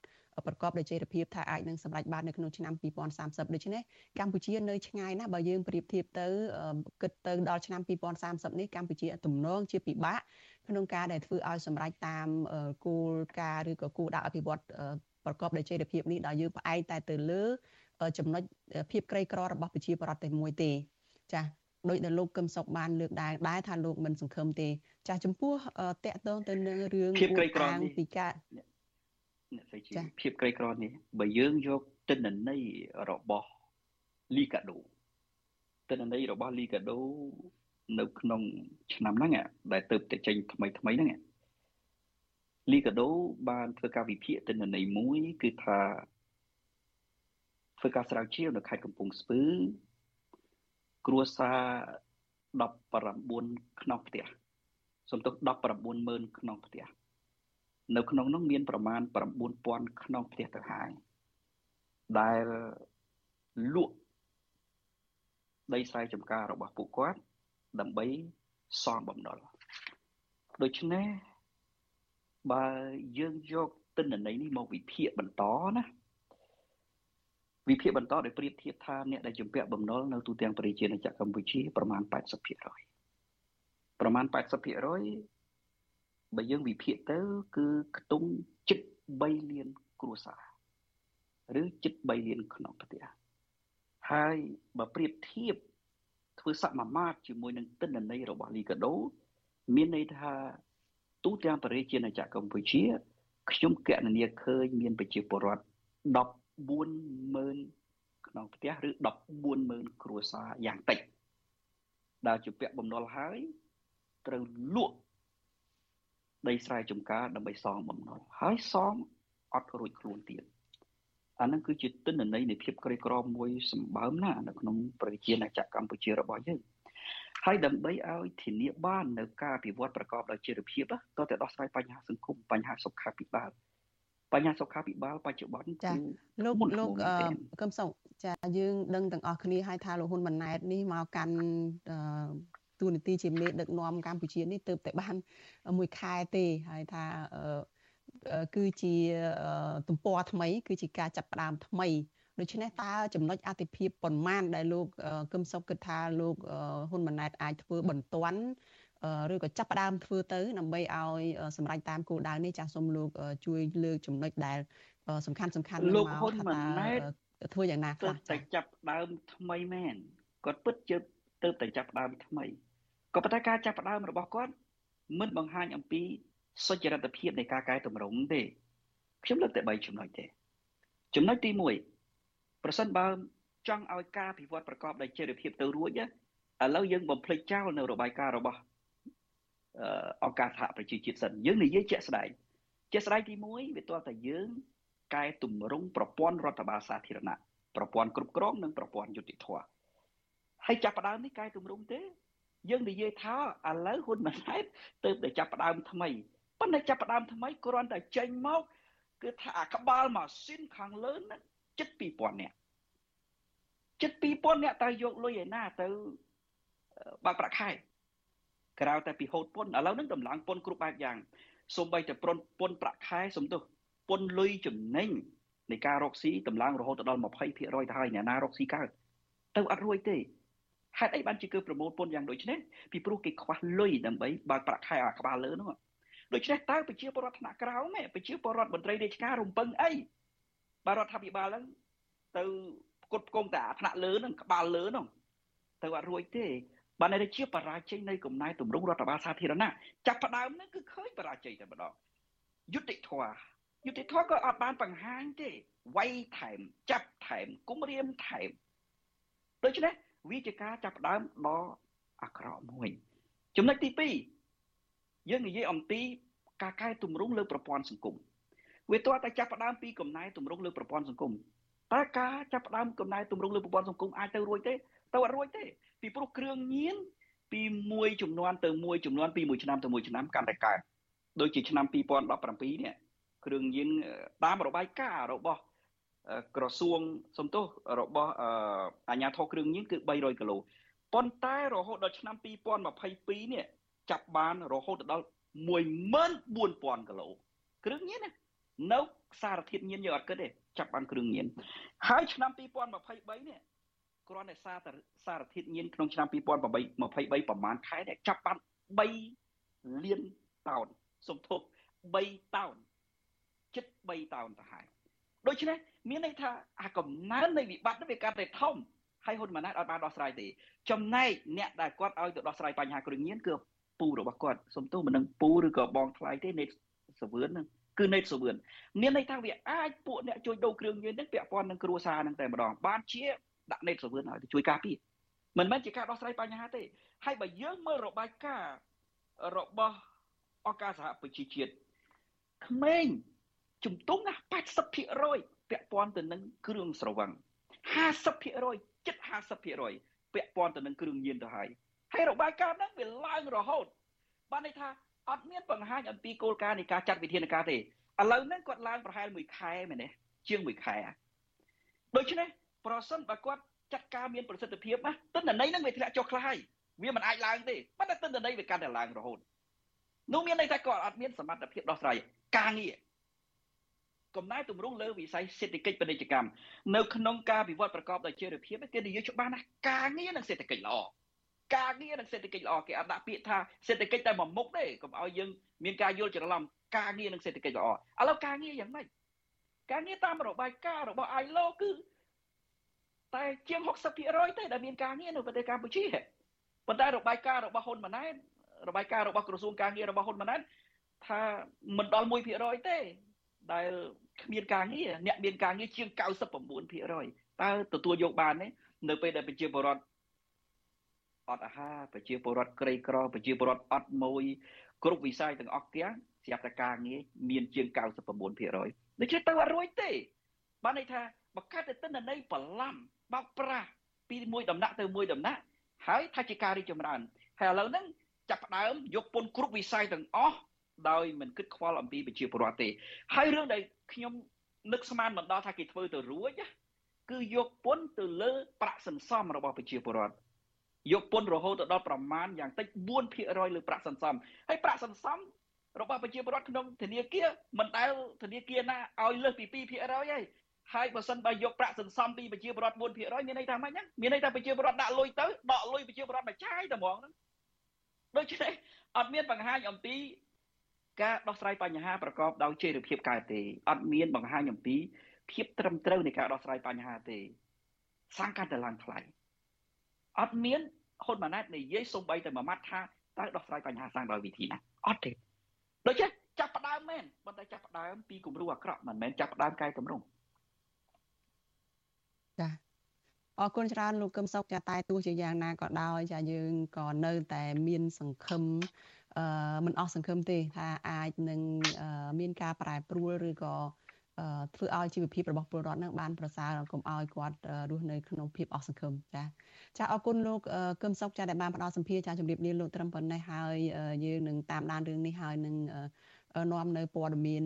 ប្រកបដោយចីរភាពថាអាចនឹងសម្រេចបាននៅក្នុងឆ្នាំ2030ដូច្នេះកម្ពុជានៅឆ្ងាយណាស់បើយើងប្រៀបធៀបទៅគិតទៅដល់ឆ្នាំ2030នេះកម្ពុជាទំនងជាពិបាកក្នុងការដែលធ្វើឲ្យសម្រេចតាមគោលការណ៍ឬក៏គោលដៅអភិវឌ្ឍប្រកបដោយចីរភាពនេះដែលយើងផ្អែកតែទៅលើចំណុចភាពក្រីក្ររបស់ប្រជាពលរដ្ឋតែមួយទេចា៎ដោយដែលលោកកឹមសុខបានលើកដែរដែរថាលោកមិនសង្ឃឹមទេ ចាចំពោះតកតងទៅនឹងរឿងភាពក្រីក្រនេះពីការ អ្នកស្រីជាភាពក្រីក្រនេះបើយើងយកទិន្នន័យរបស់លីកាដូទិន្នន័យរបស់លីកាដូនៅក្នុងឆ្នាំហ្នឹងដែលទៅតែចេញថ្មីថ្មីហ្នឹងលីកាដូបានធ្វើការវិភាគទិន្នន័យមួយគឺថាធ្វើការស្រាវជ្រាវនៅខេត្តកំពង់ស្ពឺគ្រួសារ19ក្នុងផ្ទះសំទុះ190,000ក្នុងផ្ទះ នៅក្នុងនោះមានប្រមាណ9000ក្នុងផ្ទះទៅហើយដែលលក់ដីស្រែចម្ការរបស់ពួកគាត់ដើម្បីសងបំណុលដូច្នេះបើយើងយកទិន្នន័យនេះមកវិភាគបន្តណាវិភាគបន្តដោយប្រៀបធៀបថាអ្នកដែលជំពាក់បំណុលនៅទូទាំងប្រទេសជាណាចក្រកម្ពុជាប្រមាណ80%ប្រមាណ80% បើយើងវិភាគទៅ គឺខ្ទង់ជិត3លានគ្រួសារឬជិត3លានក្នុងប្រទេសហើយបើប្រៀបធៀបធ្វើសមាមាត្រជាមួយនឹងទិន្នន័យរបស់លីកាដូ មានន័យថាទូទាំងប្រទេសជាណាចក្រកម្ពុជាខ្ញុំកណនាឃើញមានប្រជាពលរដ្ឋ140,000ក្នុងផ្ទះឬ140,000គ្រួសារយ៉ាងតិចដែលជាពាក់បំណុលហើយត្រូវលក់ ដីស្រែចម្ការដើម្បីសងបំណុលហើយសងអត់រួចខ្លួនទៀតអានឹងគឺជាទិន្នន័យនៃភាពក្រីក្រមួយសម្បើមណាស់នៅក្នុងប្រជាណាចក្រកម្ពុជារបស់យើងហើយដើម្បីឲ្យធានាបាននៅការអភិវឌ្ឍប្រកបដោយចីរភាពតើតែដោះស្រាយបញ្ហាសង្គមបញ្ហាសុខាភិបាលបញ្ហាសុខាភិបាលបច្ចុប្បន្នចាលោកលោកកឹមសុខចាយើងដឹងទាំងអស់គ្នាហើយថាលោកហ៊ុនម៉ាណែតនេះមកកាន់ ទូនីតិជាមេដឹកនាំកម្ពុជានេះទៅតែបានមួយខែទេហើយថាគឺជាទំព័រថ្មី គឺជាការចាប់ផ្ដើមថ្មីដូច្នេះតើចំណុចអតិភិបប៉ុន្មាន ដែលលោកកឹមសុខគិតថាលោកហ៊ុនម៉ាណែតអាចធ្វើបន្ទាន់ឬក៏ចាប់ផ្ដើមធ្វើទៅដើម្បីឲ្យសម្រេចតាមគោលដៅនេះចាស់សូមលោកជួយលើកចំណុចដែល សំខាន់សំខាន់លោកហ៊ុនម៉ាណែតធ្វើយ៉ាងណាខ្លះតែចាប់ដើមថ្មីមែនគាត់ពិតជាទៅតែចាប់ដើមថ្មី ក៏ប៉ុន្តែការចាប់ដើមរបស់គាត់មិនបង្ហាញអំពីសុចរិតភាពនៃការកែតម្រង់ទេខ្ញុំលើកតែ3ចំណុចទេចំណុចទី1ប្រសិនបើចង់ឲ្យការពិវត្តប្រកបដោយចីរភាពទៅរួចឥឡូវយើងបំភ្លេចចោលនៅរបាយការណ៍របស់អង្គការសហប្រជាជាតិសិនយើងនិយាយជាក់ស្ដែងជាក់ស្ដែងទី1វាទាល់តែយើងកែតម្រង់ប្រព័ន្ធរដ្ឋបាលសាធារណៈប្រព័ន្ធគ្រប់គ្រងនិងប្រព័ន្ធយុតិធធហើយចាប់ផ្ដើមនេះកែតម្រង់ទេ យើងនិយាយថាឥឡូវហ៊ុនម៉ាណែតទៅតែចាប់ផ្ដើមថ្មីប៉ុន្តែចាប់ផ្ដើមថ្មីគ្រាន់តែចេញមកគឺថាអាក្បាលម៉ាស៊ីនខាងលើហ្នឹងជិត2000នាក់ជិត2000នាក់តើយកលុយឯណាទៅបើកប្រាក់ខែក្រៅតែពីហូតពន្ធឥឡូវហ្នឹងតម្លើងពន្ធគ្រប់បែបយ៉ាងសូម្បីតែប្រន់ពន្ធប្រាក់ខែសំទោសពន្ធលុយចំណេញនៃការរកស៊ីតម្លើងរហូតដល់20%ទៅហើយអ្នកណារកស៊ីកើតទៅអត់រួចទេ ហេតុអីបានជាគឺប្រមូលពន្ធយ៉ាងដូចនេះពីព្រោះគេខ្វះលុយដើម្បីបើកប្រាក់ខែអាក្បាលលើនោះដូច្នេះតើប្រជាពលរដ្ឋថ្នាក់ក្រោមឯងប្រជាពលរដ្ឋមន្ត្រីរាជការរំពឹងអីបើរដ្ឋាភិបាលហ្នឹងទៅគុតគងតែអាថ្នាក់លើហ្នឹងក្បាលលើហ្នឹងទៅអត់រួចទេបានតែជាបរាជ័យនៃកំណែតម្រង់រដ្ឋបាលសាធារណៈចាប់ផ្ដើមហ្នឹងគឺឃើញបរាជ័យតែម្ដងយុតិធធយុតិធធក៏អត់បានបង្ហាញទេវាយថែមចាប់ថែមគំរាមថែមដូច្នេះ វាជាការចាប់ផ្ដើមដ៏អាក្រក់មួយ ចំណុចទី2យើងនិយាយអំពីការកែតម្រង់លើប្រព័ន្ធសង្គមវាទាល់តែចាប់ផ្ដើមពីកំណែតម្រង់លើប្រព័ន្ធសង្គមតើការចាប់ផ្ដើមកំណែតម្រង់លើប្រព័ន្ធសង្គមអាចទៅរួចទេទៅអត់រួចទេពីព្រោះគ្រឿងញៀនពីមួយចំនួនទៅមួយចំនួនពីមួយឆ្នាំទៅមួយឆ្នាំកាន់តែកើតដូចជាឆ្នាំ2017នេះគ្រឿងញៀនតាមរបាយការណ៍របស់ ក្រសួងសំទោសរបស់អាជ្ញាធរគ្រឿងញៀនគឺ300គីឡូប៉ុន្តែរហូតដល់ឆ្នាំ2022នេះចាប់បានរហូតដល់14000គីឡូគ្រឿងញៀនណានៅសារធាតុញៀនយើងអត់គិតទេចាប់បានគ្រឿងញៀនហើយឆ្នាំ2023នេះគ្រាន់តែសារសារធាតុញៀនក្នុងឆ្នាំ2023ប្រមាណខែនេះចាប់បាន3លានតោនសំទោស3តោនជិត3តោនទៅហើយ ដូច្នេះមានន័យថាអាកំណើននៃវិបត្តិនេះវាកាន់តែធំហើយហ៊ុនម៉ាណែតអត់បានដោះស្រាយទេចំណែកអ្នកដែលគាត់ឲ្យទៅដោះស្រាយបញ្ហាគ្រឿងញៀនគឺពូរបស់គាត់សំទោសមិននឹងពូឬក៏បងថ្លៃទេនេតសវឿនហ្នឹងគឺនេតសវឿនមានន័យថាវាអាចពួកអ្នកជួយដូរគ្រឿងញៀនហ្នឹងពាក់ព័ន្ធនឹងគ្រួសារហ្នឹងតែម្ដងបានជាដាក់នេតសវឿនឲ្យទៅជួយការពារមិនមែនជាការដោះស្រាយបញ្ហាទេហើយបើយើងមើលរបាយការណ៍របស់អង្គការសហប្រជាជាតិក្មេង ជំទង់ណា80%ពាក់ព័ន្ធទៅនឹងគ្រឿងស្រវឹង50%ជិត50%ពាក់ព័ន្ធទៅនឹងគ្រឿងញៀនទៅហើយហើយរបាយការណ៍ហ្នឹងវាឡើងរហូតបានន័យថាអត់មានបង្ហាញអំពីគោលការណ៍នៃការចាត់វិធានការទេឥឡូវហ្នឹងគាត់ឡើងប្រហែល1ខែមែនទេជាង1ខែដូច្នេះប្រសិនបើគាត់ចាត់ការមានប្រសិទ្ធភាពណាទិន្នន័យហ្នឹងវាធ្លាក់ចុះខ្លះហើយវាមិនអាចឡើងទេប៉ុន្តែទិន្នន័យវាកាន់តែឡើងរហូតនោះមានន័យថាគាត់អត់មានសមត្ថភាពដោះស្រាយការងារ កំណែទម្រង់លើវិស័យសេដ្ឋកិច្ចពាណិជ្ជកម្មនៅក្នុងការវិវត្តប្រកបដោយចីរភាពគេនិយាយច្បាស់ណាស់ការងារនិងសេដ្ឋកិច្ចល្អការងារនិងសេដ្ឋកិច្ចល្អគេអត់ដាក់ពាក្យថាសេដ្ឋកិច្ចតែមួយមុខទេកុំឲ្យយើងមានការយល់ច្រឡំការងារនិងសេដ្ឋកិច្ចល្អឥឡូវការងារយ៉ាងម៉េចការងារតាមរបាយការណ៍របស់ ILO គឺតែជាង60%ទេដែលមានការងារនៅប្រទេសកម្ពុជាប៉ុន្តែរបាយការណ៍របស់ហ៊ុនម៉ាណែតរបាយការណ៍របស់ក្រសួងការងាររបស់ហ៊ុនម៉ាណែតថាមិនដល់1%ទេដែល គ្មានការងារអ្នកមានការងារជាង99%តើទទួលយកបានទេនៅពេលដែលប្រជាពលរដ្ឋអត់អាហារប្រជាពលរដ្ឋក្រីក្រប្រជាពលរដ្ឋអត់មួយគ្រប់វិស័យទាំងអស់ទាំងស្រាប់តែការងារមានជាង99%ដូច្នេះទៅអត់រួចទេ បានន័យថាបើកាត់ទៅទិន្នន័យបន្លំបោកប្រាស់ពីមួយដំណាក់ទៅមួយដំណាក់ហើយថាជាការរីកចម្រើនហើយឥឡូវហ្នឹងចាប់ផ្ដើមយកពន្ធគ្រប់វិស័យទាំងអស់ ដោយមិនគិតខ្វល់អំពីប្រជាពលរដ្ឋទេ ហើយរឿងដែលខ្ញុំនឹកស្មានមិនដល់ថាគេធ្វើទៅរួចគឺយកពន្ធទៅលើប្រាក់សន្សំរបស់ប្រជាពលរដ្ឋយកពន្ធរហូតទៅដល់ប្រមាណយ៉ាងតិច4%លើប្រាក់សន្សំហើយប្រាក់សន្សំរបស់ប្រជាពលរដ្ឋក្នុងធនាគារមិនដែលធនាគារណាឲ្យលើសពី2%ទេហើយបើសិនបើយកប្រាក់សន្សំពីប្រជាពលរដ្ឋ4%មានន័យថាម៉េចហ្នឹងមានន័យថាប្រជាពលរដ្ឋដាក់លុយទៅដកលុយប្រជាពលរដ្ឋមកចាយតែហ្មងហ្នឹងដូច្នេះអត់មានបង្ហាញអំពី ការដោះស្រាយបញ្ហាប្រកបដោយចីរភាពកើតទេអត់មានបង្ហាញអំពីភាពត្រឹមត្រូវនៃការដោះស្រាយបញ្ហាទេសាំងកាន់តែឡើងថ្លៃអត់មានហ៊ុនម៉ាណែតនិយាយសំបីតែមួយម៉ាត់ថាតើដោះស្រាយបញ្ហាសាំងដោយវិធីណាអត់ទេដូច្នេះចាប់ផ្ដើមមែនប៉ុន្តែចាប់ផ្ដើមពីគំរូអាក្រក់មិនមែនចាប់ផ្ដើមកែតម្រង់ចាអរគុណច្រើនលោកកឹមសុខចាតែទោះជាយ៉ាងណាក៏ដោយចាយើងក៏នៅតែមានសង្ឃឹមអឺ មិនអស់សង្ឃឹមទេថាអាចនឹងមានការប្រែប្រួលឬក៏ធ្វើឲ្យជីវភាពរបស់ពលរដ្ឋនឹងបានប្រសើរកុំឲ្យគាត់រស់នៅក្នុងភាពអស់សង្ឃឹមចាចាអរគុណលោកកឹមសុខចាដែលបានផ្ដល់សម្ភារចាជម្រាបលាលោកត្រឹមប៉ុណ្ណេះហើយយើងនឹងតាមដានរឿងនេះហើយនឹងនាំនៅព័ត៌មាន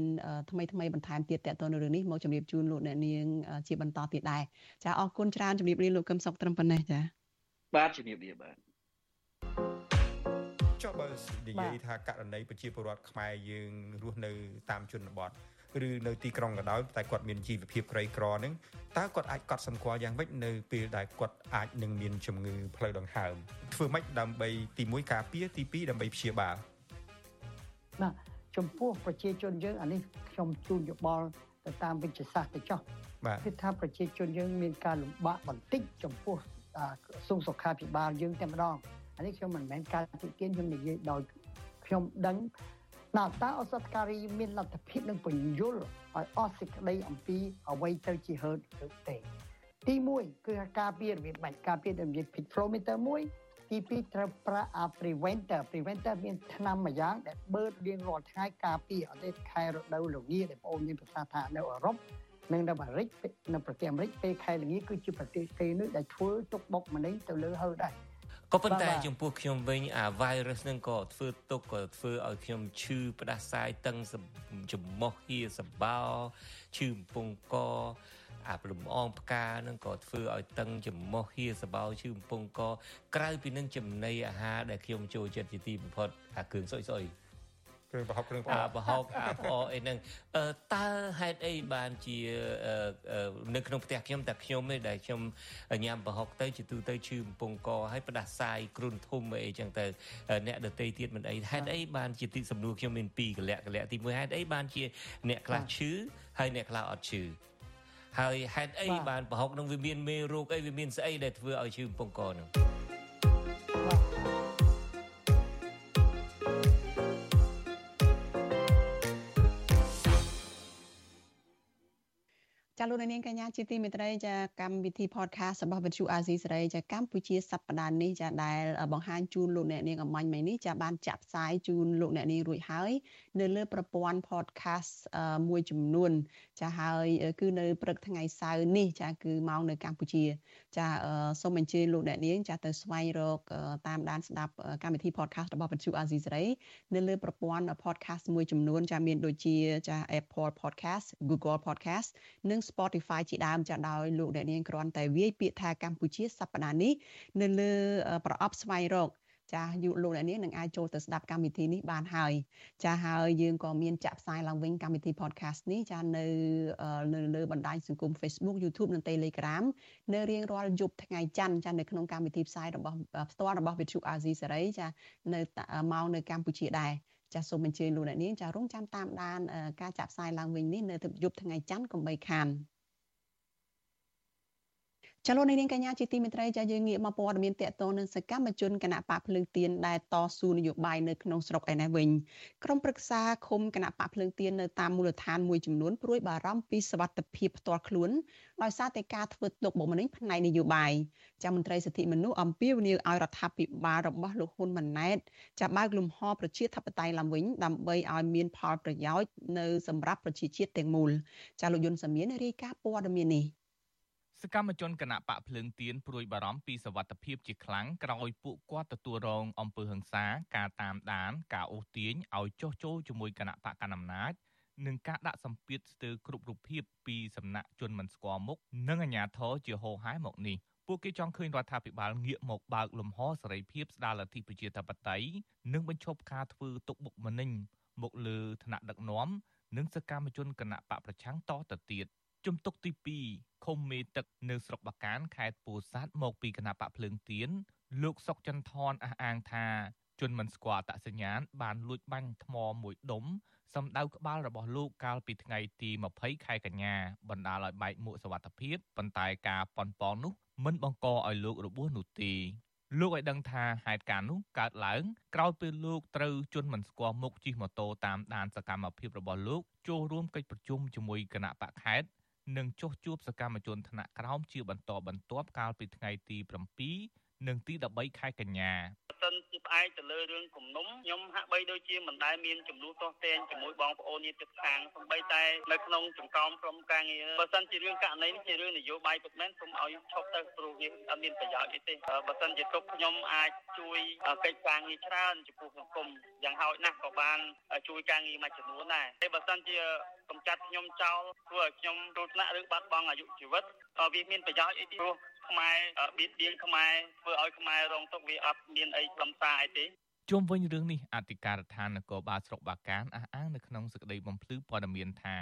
ថ្មីថ្មីបន្ថែមទៀតតទៅនៅរឿងនេះមកជម្រាបជូនលោកអ្នកនាងជាបន្តទៀតដែរចាអរគុណច្រើនជម្រាបលាលោកកឹមសុខត្រឹមប៉ុណ្ណេះចាបាទជម្រាបលាបាទចុះបើ និយាយថាករណីប្រជាពលរដ្ឋខ្មែរយើងរស់នៅតាមជនបទឬនៅទីក្រុងក៏ដោយតែគាត់មានជីវភាពក្រីក្រហ្នឹងតើគាត់អាចកត់សម្គាល់យ៉ាងម៉េចនៅពេលដែលគាត់អាចនឹងមានជំងឺផ្លូវដង្ហើមធ្វើម៉េចដើម្បីទី1ការពារទី2ដើម្បីព្យាបាលបាទចំពោះប្រជាជនយើងអានេះខ្ញុំជូនយោបល់ទៅតាមវិទ្យាសាស្ត្រទៅចោះគឺថាប្រជាជនយើងមានការលំបាកបន្តិចចំពោះក្រសួងសុខាភិបាលយើងតែម្ដង អានេះខ្ញុំមិនមែនការទីទានខ្ញុំនិយាយដោយខ្ញុំដឹងណាតើអសតការីមានលទ្ធភាពនឹងបញ្យលឲ្យអស់សេចក្តីអំពីអ្វីទៅជាហឺតឬទេទី1គឺការពាររបៀបបាច់ការពាររបៀប pit flow meter 1ទី2ត្រូវប្រាក់ preventer preventer មានថ្នាំមួយយ៉ាងដែលបឺតរៀងរាល់ថ្ងៃការពារអត់ទេខែរដូវល្ងាដែលបងអូនមានប្រសាសន៍ថានៅអឺរ៉ុបនិងនៅអាមេរិកនៅប្រទេសអាមេរិកពេលខែល្ងាគឺជាប្រទេសគេនោះដែលធ្វើទុកបុកម្នេញទៅលើហឺដែរ ក៏ប៉ុន្តែចំពោះខ្ញុំវិញអា virus ហ្នឹងក៏ធ្វើទុកក៏ធ្វើឲ្យខ្ញុំឈឺផ្ដាសាយតឹងចំមោះហៀសបោឈឺកំពង់កអាលំអងផ្កានឹងក៏ធ្វើឲ្យតឹងចំមោះហៀសបោឈឺកំពង់កក្រៅពីនឹងចំណីអាហារដែលខ្ញុំចូលចិត្តជាទីបំផុតអាគ្រឿងសុយសុយ គ្រឿងប្រហុកគ្រឿងផ្អកប្រហុកអាផ្អកអីហ្នឹងតើហេតុអីបានជានៅក្នុងផ្ទះខ្ញុំតែខ្ញុំទេដែលខ្ញុំញ៉ាំប្រហុកទៅជាទូទៅឈឺបំពង់កហើយផ្ដាសាយគ្រុនធំអីចឹងទៅអ្នកដតីទៀតមិនអីហេតុអីបានជាទីសំណួរខ្ញុំមានពីរកលៈកលៈទី1ហេតុអីបានជាអ្នកខ្លះឈឺហើយអ្នកខ្លះអត់ឈឺហើយហេតុអីបានប្រហុកនឹងវាមានមេរោគអីវាមានស្អីដែលធ្វើឲ្យឈឺបំពង់កហ្នឹ ចាលោកនាងកញ្ញាជាទីមេត្រីចាកម្មវិធី podcast របស់វិទ្យុអាស៊ីសេរីចាកម្ពុជាសប្តាហ៍នេះចាដែលបង្ហាញជូនលោកអ្នកនាងអំញ្ញមិញនេះចាបានចាក់ផ្សាយជូនលោកអ្នកនាងរួចហើយ នៅលើប្រព័ន្ធ podcast មួយចំនួន ចាហើយគឺនៅព្រឹកថ្ងៃសៅរ៍នេះ ចាគឺមកនៅកម្ពុជា ចាសូមអញ្ជើញលោកអ្នកនាងចាទៅស្វែងរកតាមដានស្ដាប់កម្មវិធី podcast របស់វិទ្យុអាស៊ីសេរីនៅលើប្រព័ន្ធ podcast មួយចំនួន ចាមានដូចជាចា Apple podcast Google podcast និង Spotify ជាដើមចាដោយលោកអ្នកនាងគ្រាន់តែវាយពាក្យថាកម្ពុជាសប្តាហ៍នេះនៅលើប្រអប់ស្វែងរកចាយុលោកអ្នកនាងនឹងអាចចូលទៅស្ដាប់កម្មវិធីនេះបានហើយចាហើយយើងក៏មានចាក់ផ្សាយឡើងវិញកម្មវិធី podcast នេះចានៅនៅលើបណ្ដាញសង្គម Facebook YouTube និង Telegram នៅរៀងរាល់យប់ថ្ងៃច័ន្ទចានៅក្នុងកម្មវិធីផ្សាយរបស់ផ្ទាល់របស់ Vithu Azizi សេរីចានៅមកនៅកម្ពុជាដែរ ចាសសូមអញ្ជើញលោកអ្នកនាងចារងចាំតាមដានការចាក់ផ្សាយឡើងវិញនេះនៅយប់ថ្ងៃច័ន្ទកុំបីខាន ចលនានាងកញ្ញាជាទីមេត្រីចាយើងងាកមកព័ត៌មានតកតងនឹងសកម្មជនគណៈបកភ្លើងទៀនដែលតស៊ូនយោបាយនៅក្នុងស្រុកឯនេះវិញក្រុមប្រឹក្សាឃុំគណៈបកភ្លើងទៀននៅតាមមូលដ្ឋានមួយចំនួនព្រួយបារម្ភពីសវត្ថិភាពផ្ទាល់ខ្លួនដោយសារតែការធ្វើទុកបុកម្នេញផ្នែកនយោបាយចាមន្ត្រីសិទ្ធិមនុស្សអំពាវនាវឲ្យរដ្ឋាភិបាលរបស់លោកហ៊ុនម៉ាណែតចាបើកលំហប្រជាធិបតេយ្យឡើងវិញដើម្បីឲ្យមានផលប្រយោជន៍នៅសម្រាប់ប្រជាជាតិទាំងមូលចាលោកយុនសាមៀនរាយការណ៍ព័ត៌មាននេះ សកម្មជនគណៈបកភ្លើងទៀនព្រួយបារម្ភពីសវត្ថភាពជាខ្លាំងក្រោយពួកគាត់ទទួលរងអំពើហិង្សាការតាមដាន ការអូសទាញឲ្យចុះចូលជាមួយគណៈបកកណ្ដាលអំណាចនិងការដាក់សម្ពាធស្ទើរគ្រប់រូបភាពពីសំណាក់ជនមិនស្គាល់មុខនិងអាជ្ញាធរជាហោហែមកនេះពួកគេចង់ឃើញរដ្ឋាភិបាលងាកមកបើកលំហសេរីភាពស្ដារលទ្ធិប្រជាធិបតេយ្យនិងបញ្ឈប់ការធ្វើទុកបុកម្នេញមកលើឋានៈដឹកនាំនិងសកម្មជនគណៈបកប្រឆាំងតទៅទៀត ជំទុកទី2ឃុំមេទឹកនៅស្រុកបាកានខេត្តពោធិ៍សាត់មកពីគណៈបកភ្លើងទៀនលោកសុកចន្ទថនអះអាងថាជនមិនស្គាល់អត្តសញ្ញាណបានលួចបាញ់ថ្មមួយដុំសម្ដៅក្បាលរបស់លោកកាលពីថ្ងៃទី20ខែកញ្ញាបណ្ដាលឲ្យបែកមួកសវត្ថភាពប៉ុន្តែការប៉ុនប៉ងនោះមិនបង្កឲ្យលោករបួសនោះទេលោកឲ្យដឹងថាហេតុការណ៍នោះកើតឡើងក្រោយពេលលោកត្រូវជន់មិនស្គាល់មុខជិះម៉ូតូតាមដានសកម្មភាពរបស់លោកចូលរួមកិច្ចប្រជុំជាមួយគណៈបកខេត្ត និងចុះជួបសកម្មជនថ្នាក់ក្រោមជាបន្តបន្ទាប់កាលពីថ្ងៃទី7និងទី13ខែកញ្ញា សិនជាផ្អែកទៅលើរឿងគំនុំខ្ញុំហាក់បីដូចជាមិនដែលមានចំនួនទាស់ទែងជាមួយបងប្អូនញាតិជិតខាងសំបីតែនៅក្នុងចង្កោមក្រុមការងារបើសិនជារឿងករណីនេះជារឿងនយោបាយពិតមែនសូមឲ្យឈប់ទៅព្រោះវាអត់មានប្រយោជន៍អីទេបើសិនជាទុកខ្ញុំអាចជួយកិច្ចការងារច្រើនចំពោះសង្គមយ៉ាងហោចណាស់ក៏បានជួយការងារមួយចំនួនដែរតែបើសិនជាកំចាត់ខ្ញុំចោលធ្វើឲ្យខ្ញុំគ្រោះថ្នាក់ឬបាត់បង់អាយុជីវិត វាមានប្រយោជន៍អីទេព្រោះខ្មែរបៀតបៀនខ្មែរធ្វើឲ្យខ្មែររងទុក្ខវាអត់មានអីខ្លឹមសារអីទេជុំវិញរឿងនេះអធិការដ្ឋាននគរបាលស្រុកបាកានអះអាងនៅក្នុងសេចក្តីបំភ្លឺព័ត៌មានថា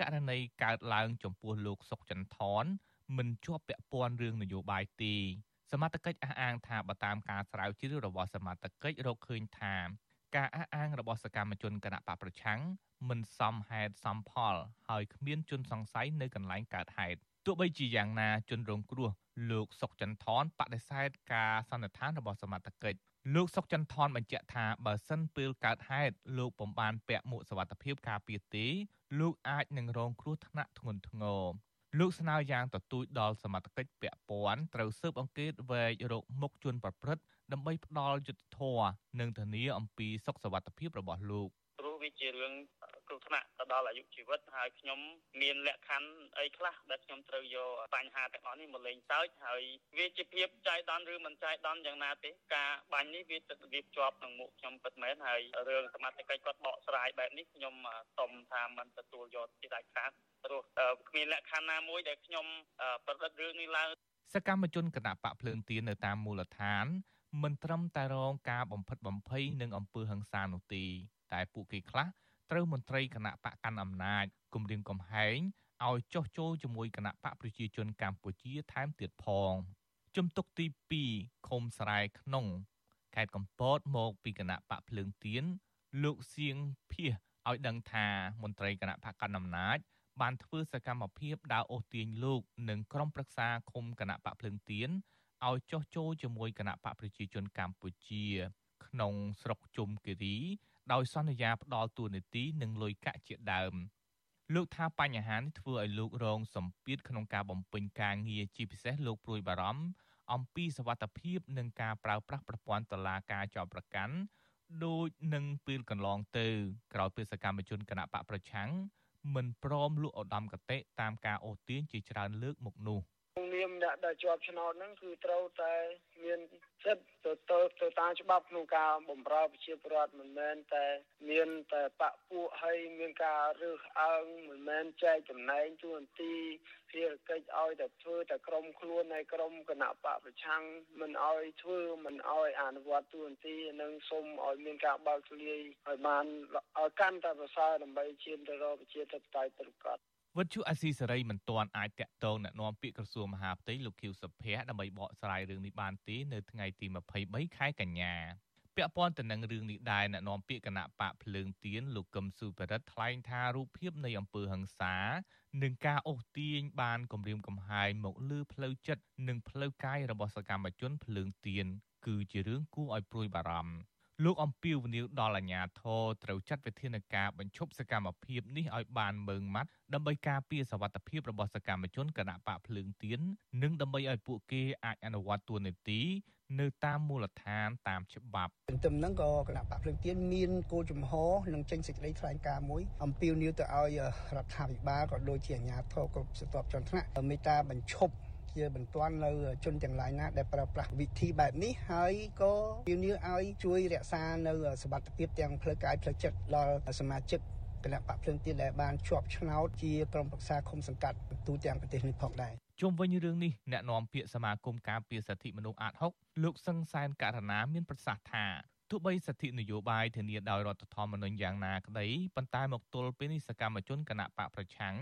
ករណីកើតឡើងចំពោះលោកសុកចន្ទថនមិនជាប់ពាក់ព័ន្ធរឿងនយោបាយទេសមត្ថកិច្ចអះអាងថាបើតាមការស្រាវជ្រាវរបស់សមត្ថកិច្ចរកឃើញថាការអះអាងរបស់សកម្មជនគណៈបកប្រឆាំងមិនសមហេតុសមផល ហើយគ្មានជនសង្ស័យនៅកន្លែងកើតហេតុ ទោះបីជាយ៉ាងណាជនរងគ្រោះលោកសុកចន្ទថនបដិសេធការសន្និដ្ឋានរបស់សមត្ថកិច្ចលោកសុកចន្ទថនបញ្ជាក់ថាបើសិនពេលកើតហេតុលោកពំបានពាក់មួកសុវត្ថិភាពការពារទេលោកអាចនឹងរងគ្រោះថ្នាក់ធ្ងន់ធ្ងរលោកស្នើយ៉ាងទទូចដល់សមត្ថកិច្ចពាក់ព័ន្ធត្រូវស៊ើបអង្កេតវែករកមុខជនប្រព្រឹត្តដើម្បីផ្ដាល់យុត្តិធម៌និងធានាអំពីសុខសុវត្ថិភាពរបស់លោកព្រោះវាជារឿង គ្រោះថ្នាក់ទៅដល់អាយុជីវិតហើយខ្ញុំមានលក្ខខណ្ឌអីខ្លះដែលខ្ញុំត្រូវយកបញ្ហាទាំងអស់នេះមកលេងសើចហើយវាជាភាពចៃដន្យឬមិនចៃដន្យយ៉ាងណាទេការបាញ់នេះវាទឹកវាជាប់នឹងមុខខ្ញុំពិតមែនហើយរឿងសមត្ថកិច្ចគាត់បកស្រាយបែបនេះខ្ញុំសុំថាមិនទទួលយកជាដាច់ខាតព្រោះគ្មានលក្ខខណ្ឌណាមួយដែលខ្ញុំប្រឌិតរឿងនេះឡើងសកម្មជនគណៈបកភ្លើងទៀននៅតាមមូលដ្ឋានមិនត្រឹមតែរងការបំផិតបំភ័យនឹងអំពើហិង្សានោះទេតែពួកគេខ្លះ ត្រូវមន្ត្រីគណៈបកកាន់អំណាចគម្រាមកំហែងឲ្យចោះចូលជាមួយគណៈបកប្រជាជនកម្ពុជាថែមទៀតផងជំទុកទី2ឃុំស្រែក្នុងខេត្តកំពតមកពីគណៈបកភ្លើងទៀនលោកសៀងភៀសឲ្យដឹងថាមន្ត្រីគណៈបកកណ្ដាលអំណាចបានធ្វើសកម្មភាពដើរអូសទាញលោកនិងក្រុមប្រឹក្សាឃុំគណៈបកភ្លើងទៀនឲ្យចោះចូលជាមួយគណៈបកប្រជាជនកម្ពុជា ក្នុងស្រុកជុំគិរី ដោយសន្យាផ្ដល់ទួនាទីនិងលុយកាក់ជាដើមលោកថាបញ្ហានេះធ្វើឲ្យលោករងសម្ពាធក្នុងការបំពេញការងារជាពិសេសលោកព្រួយបារម្ភអំពីសវត្ថភាពនិងការប្រើប្រាស់ប្រព័ន្ធតឡាការចោតប្រកាន់ដូចនឹងពេលកន្លងទៅក្រោយពេលសកម្មជនគណៈបកប្រឆាំងមិនព្រមលក់ឧត្តមកតេតាមការអូសទាញជាច្រើនលើកមកនោះ។នាម អ្នកដែលជាប់ឆ្នោតហ្នឹងគឺត្រូវតែមានសិទ្ធិទៅទៅទៅតាមច្បាប់ក្នុងការបម្រើប្រជាពលរដ្ឋមិនមែនតែមានតែបពពួកហើយមានការរើសអើងមិនមែនចែកចំណែងទួនាទីភារកិច្ចឲ្យតែធ្វើតែក្រុមខ្លួនហើយក្រុមគណៈបកប្រឆាំងមិនឲ្យធ្វើមិនឲ្យអនុវត្តទួនាទីនិងសូមឲ្យមានការបើកទូលាយឲ្យបានឲ្យកាន់តែប្រសើរដើម្បីឈានទៅរកប្រជាធិបតេយ្យប្រកប វិទ្យុអស៊ីសេរីមិនទាន់អាចតាក់ទងណែនាំពាក្យក្រសួងមហាផ្ទៃលោកខៀវសុភ័ក្រដើម្បីបកស្រាយរឿងនេះបានទេនៅថ្ងៃទី23ខែកញ្ញាពាក់ព័ន្ធទៅនឹងរឿងនេះដែរណែនាំពាក្យគណៈបកភ្លើងទៀនលោកកឹមសុបរិទ្ធថ្លែងថារូបភាពនៃអង្គើហឹង្សានិងការអូសទាញបានគម្រាមកំហែងមកលើផ្លូវចិត្តនិងផ្លូវកាយរបស់សកម្មជនភ្លើងទៀនគឺជារឿងគួរឲ្យព្រួយបារម្ភ លោកអំពីវនីវដល់អាជ្ញាធរត្រូវចាត់វិធានការបញ្ឈប់សកម្មភាពនេះឲ្យបានម៉ឺងម៉ាត់ដើម្បីការពារសវត្ថិភាពរបស់សកម្មជនគណៈបកភ្លើងទៀននិងដើម្បីឲ្យពួកគេអាចអនុវត្តទួលនីតិនៅតាមមូលដ្ឋានតាមច្បាប់ទន្ទឹមនឹងក៏គណៈបកភ្លើងទៀនមានគោលជំហរនិងចេញសេចក្តីថ្លែងការណ៍មួយអំពាវនាវទៅឲ្យរដ្ឋាភិបាលក៏ដូចជាអាជ្ញាធរគ្រប់ស្រទាប់ជាន់ថ្នាក់មេត្តាបញ្ឈប់ ជាបន្ទាន់នៅជនទាំងឡាយណាដែលប្រើប្រាស់វិធីបែបនេះហើយក៏ជំនឿឲ្យជួយរក្សានៅសមត្ថភាពទាំងផ្លូវកាយផ្លូវចិត្តដល់សមាជិកគណៈបកភ្លឹងទៀតដែលបានជាប់ឆ្នោតជាក្រុមប្រឹក្សាគុំសង្កាត់ទូទាំងប្រទេសនេះផងដែរជុំវិញរឿងនេះអ្នកនាំពាក្យសមាគមការពារសិទ្ធិមនុស្សអាត6លោកសឹងសែនករណាមានប្រសាសន៍ថាទោះបីសិទ្ធិនយោបាយធានាដោយរដ្ឋធម្មនុញ្ញយ៉ាងណាក្តីប៉ុន្តែមកទល់ពេលនេះសកម្មជនគណៈបកប្រឆាំង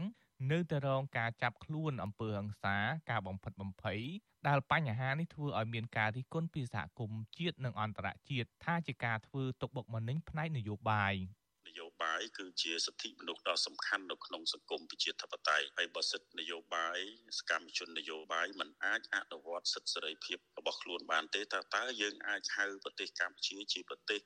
នៅតែរងការចាប់ខ្លួនអំពើហិង្សាការបំផិតបំភ័យដែលបញ្ហានេះធ្វើឲ្យមានការរិះគន់ពីសហគមន៍ជាតិនិងអន្តរជាតិថាជាការធ្វើទុកបុកម្នេញផ្នែកនយោបាយនយោបាយគឺជាសិទ្ធិមនុស្សដ៏សំខាន់នៅក្នុងសង្គមប្រជាធិបតេយ្យហើយបើសិទ្ធិនយោបាយសកម្មជននយោបាយមិនអាចអនុវត្តសិទ្ធិសេរីភាពរបស់ខ្លួនបានទេតើតើយើងអាចហៅប្រទេសកម្ពុជាជាប្រទេស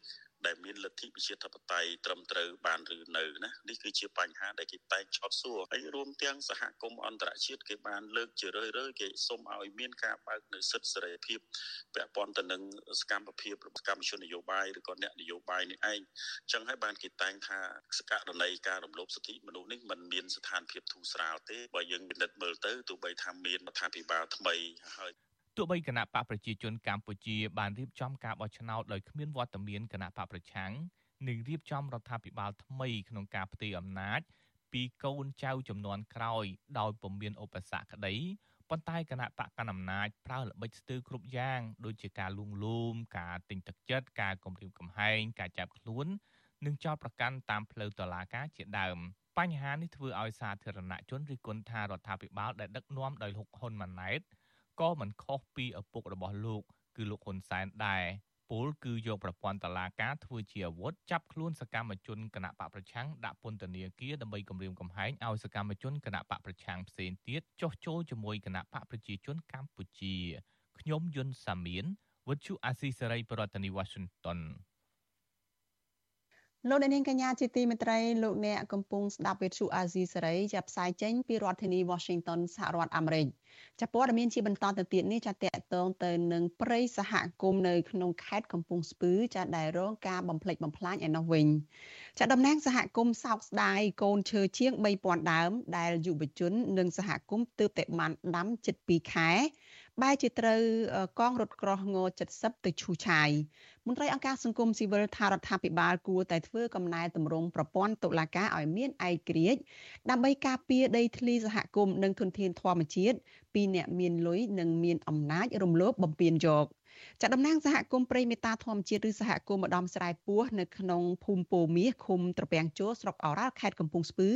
ដែលមានលទ្ធិប្រជាធិបតេយ្យត្រឹមត្រូវបានឬនៅណានេះគឺជាបញ្ហាដែលគេតែងឆោតសួរហើយរួមទាំងសហគមន៍អន្តរជាតិគេបានលើកជារឿយៗគេសូមឲ្យមានការបើកនៅសិទ្ធិសេរីភាពពាក់ព័ន្ធទៅនឹងសកម្មភាពរបស់កម្មជននយោបាយឬក៏អ្នកនយោបាយនេះឯងអញ្ចឹងហើយបានគេតែងថាសករណីការរំលោភសិទ្ធិមនុស្សនេះมันមានស្ថានភាពធូរស្រាលទេបើយើងពិនិត្យមើលទៅទោះបីថាមានរដ្ឋាភិបាលថ្មីហើយ ទោះបីគណៈបកប្រជាជនកម្ពុជាបានរៀបចំការបោះឆ្នោតដោយគ្មានវត្តមានគណៈបកប្រឆាំងនិងរៀបចំរដ្ឋាភិបាលថ្មីក្នុងការផ្ទេរអំណាចពីកូនចៅចំនួនក្រោយដោយពុំមានឧបសគ្គក្តីប៉ុន្តែគណៈបកកណ្ដាលអំណាចប្រើល្បិចស្ទើរគ្រប់យ៉ាងដូចជាការលួងលោមការទិញទឹកចិត្តការគំរាមកំហែងការចាប់ខ្លួននិងចោទប្រកាន់តាមផ្លូវតុលាការជាដើមបញ្ហានេះធ្វើឲ្យសាធារណជនរិះគន់ថារដ្ឋាភិបាលដែលដឹកនាំដោយលោកហ៊ុនម៉ាណែត ក៏មិនខុសពីឪពុករបស់លោក គឺលោកហ៊ុនសែនដែរពលគឺយកប្រព័ន្ធតឡាការធ្វើជាអាវុធចាប់ខ្លួនសកម្មជនគណៈបកប្រឆាំងដាក់ពន្ធនាគារដើម្បីគំរាមកំហែងឲ្យសកម្មជនគណៈបកប្រឆាំងផ្សេងទៀតចុះចូលជាមួយគណៈបកប្រជាជនកម្ពុជាខ្ញុំយុនសាមៀនវិទ្យុអាស៊ីសេរីប្រធានាធិបតី Washington លោកអ្នកនាងកញ្ញាជាទីមេត្រីលោកអ្នកកំពុងស្ដាប់វិទ្យុអាស៊ីសេរីចាប់ផ្សាយចេញពីរដ្ឋធានី Washington សហរដ្ឋអាមេរិកចាព័ត៌មានជាបន្តទៅទៀតនេះចាតកតងទៅនឹងព្រៃសហគមន៍នៅក្នុងខេត្តកំពង់ស្ពឺចាដែលរងការបំផ្លិចបំផ្លាញឯនោះវិញចាតំណាងសហគមន៍សោកស្ដាយកូនឈើជាង3000ដើមដែលយុវជន និងសហគមន៍ទើបតែបានដាំជិត2ខែ បែរជាត្រូវកងរថក្រោះង70ទៅឈូសឆាយមន្ត្រីអង្គការសង្គមស៊ីវិលថារដ្ឋាភិបាលគួរតែធ្វើកំណែតម្រង់ប្រព័ន្ធតុលាការឲ្យមានឯករាជ្យដើម្បីការពារដីធ្លីសហគមន៍និងធនធានធម្មជាតិពីអ្នកមានលុយនិងមានអំណាចរំលោភបំពានយកចាតំណាងសហគមន៍ព្រៃមេតាធម្មជាតិឬសហគមន៍ម្ដំស្រែពោះនៅក្នុងភូមិពោមាសឃុំត្រពាំងជោស្រុកអូរ៉ាល់ខេត្តកំពង់ស្ពឺ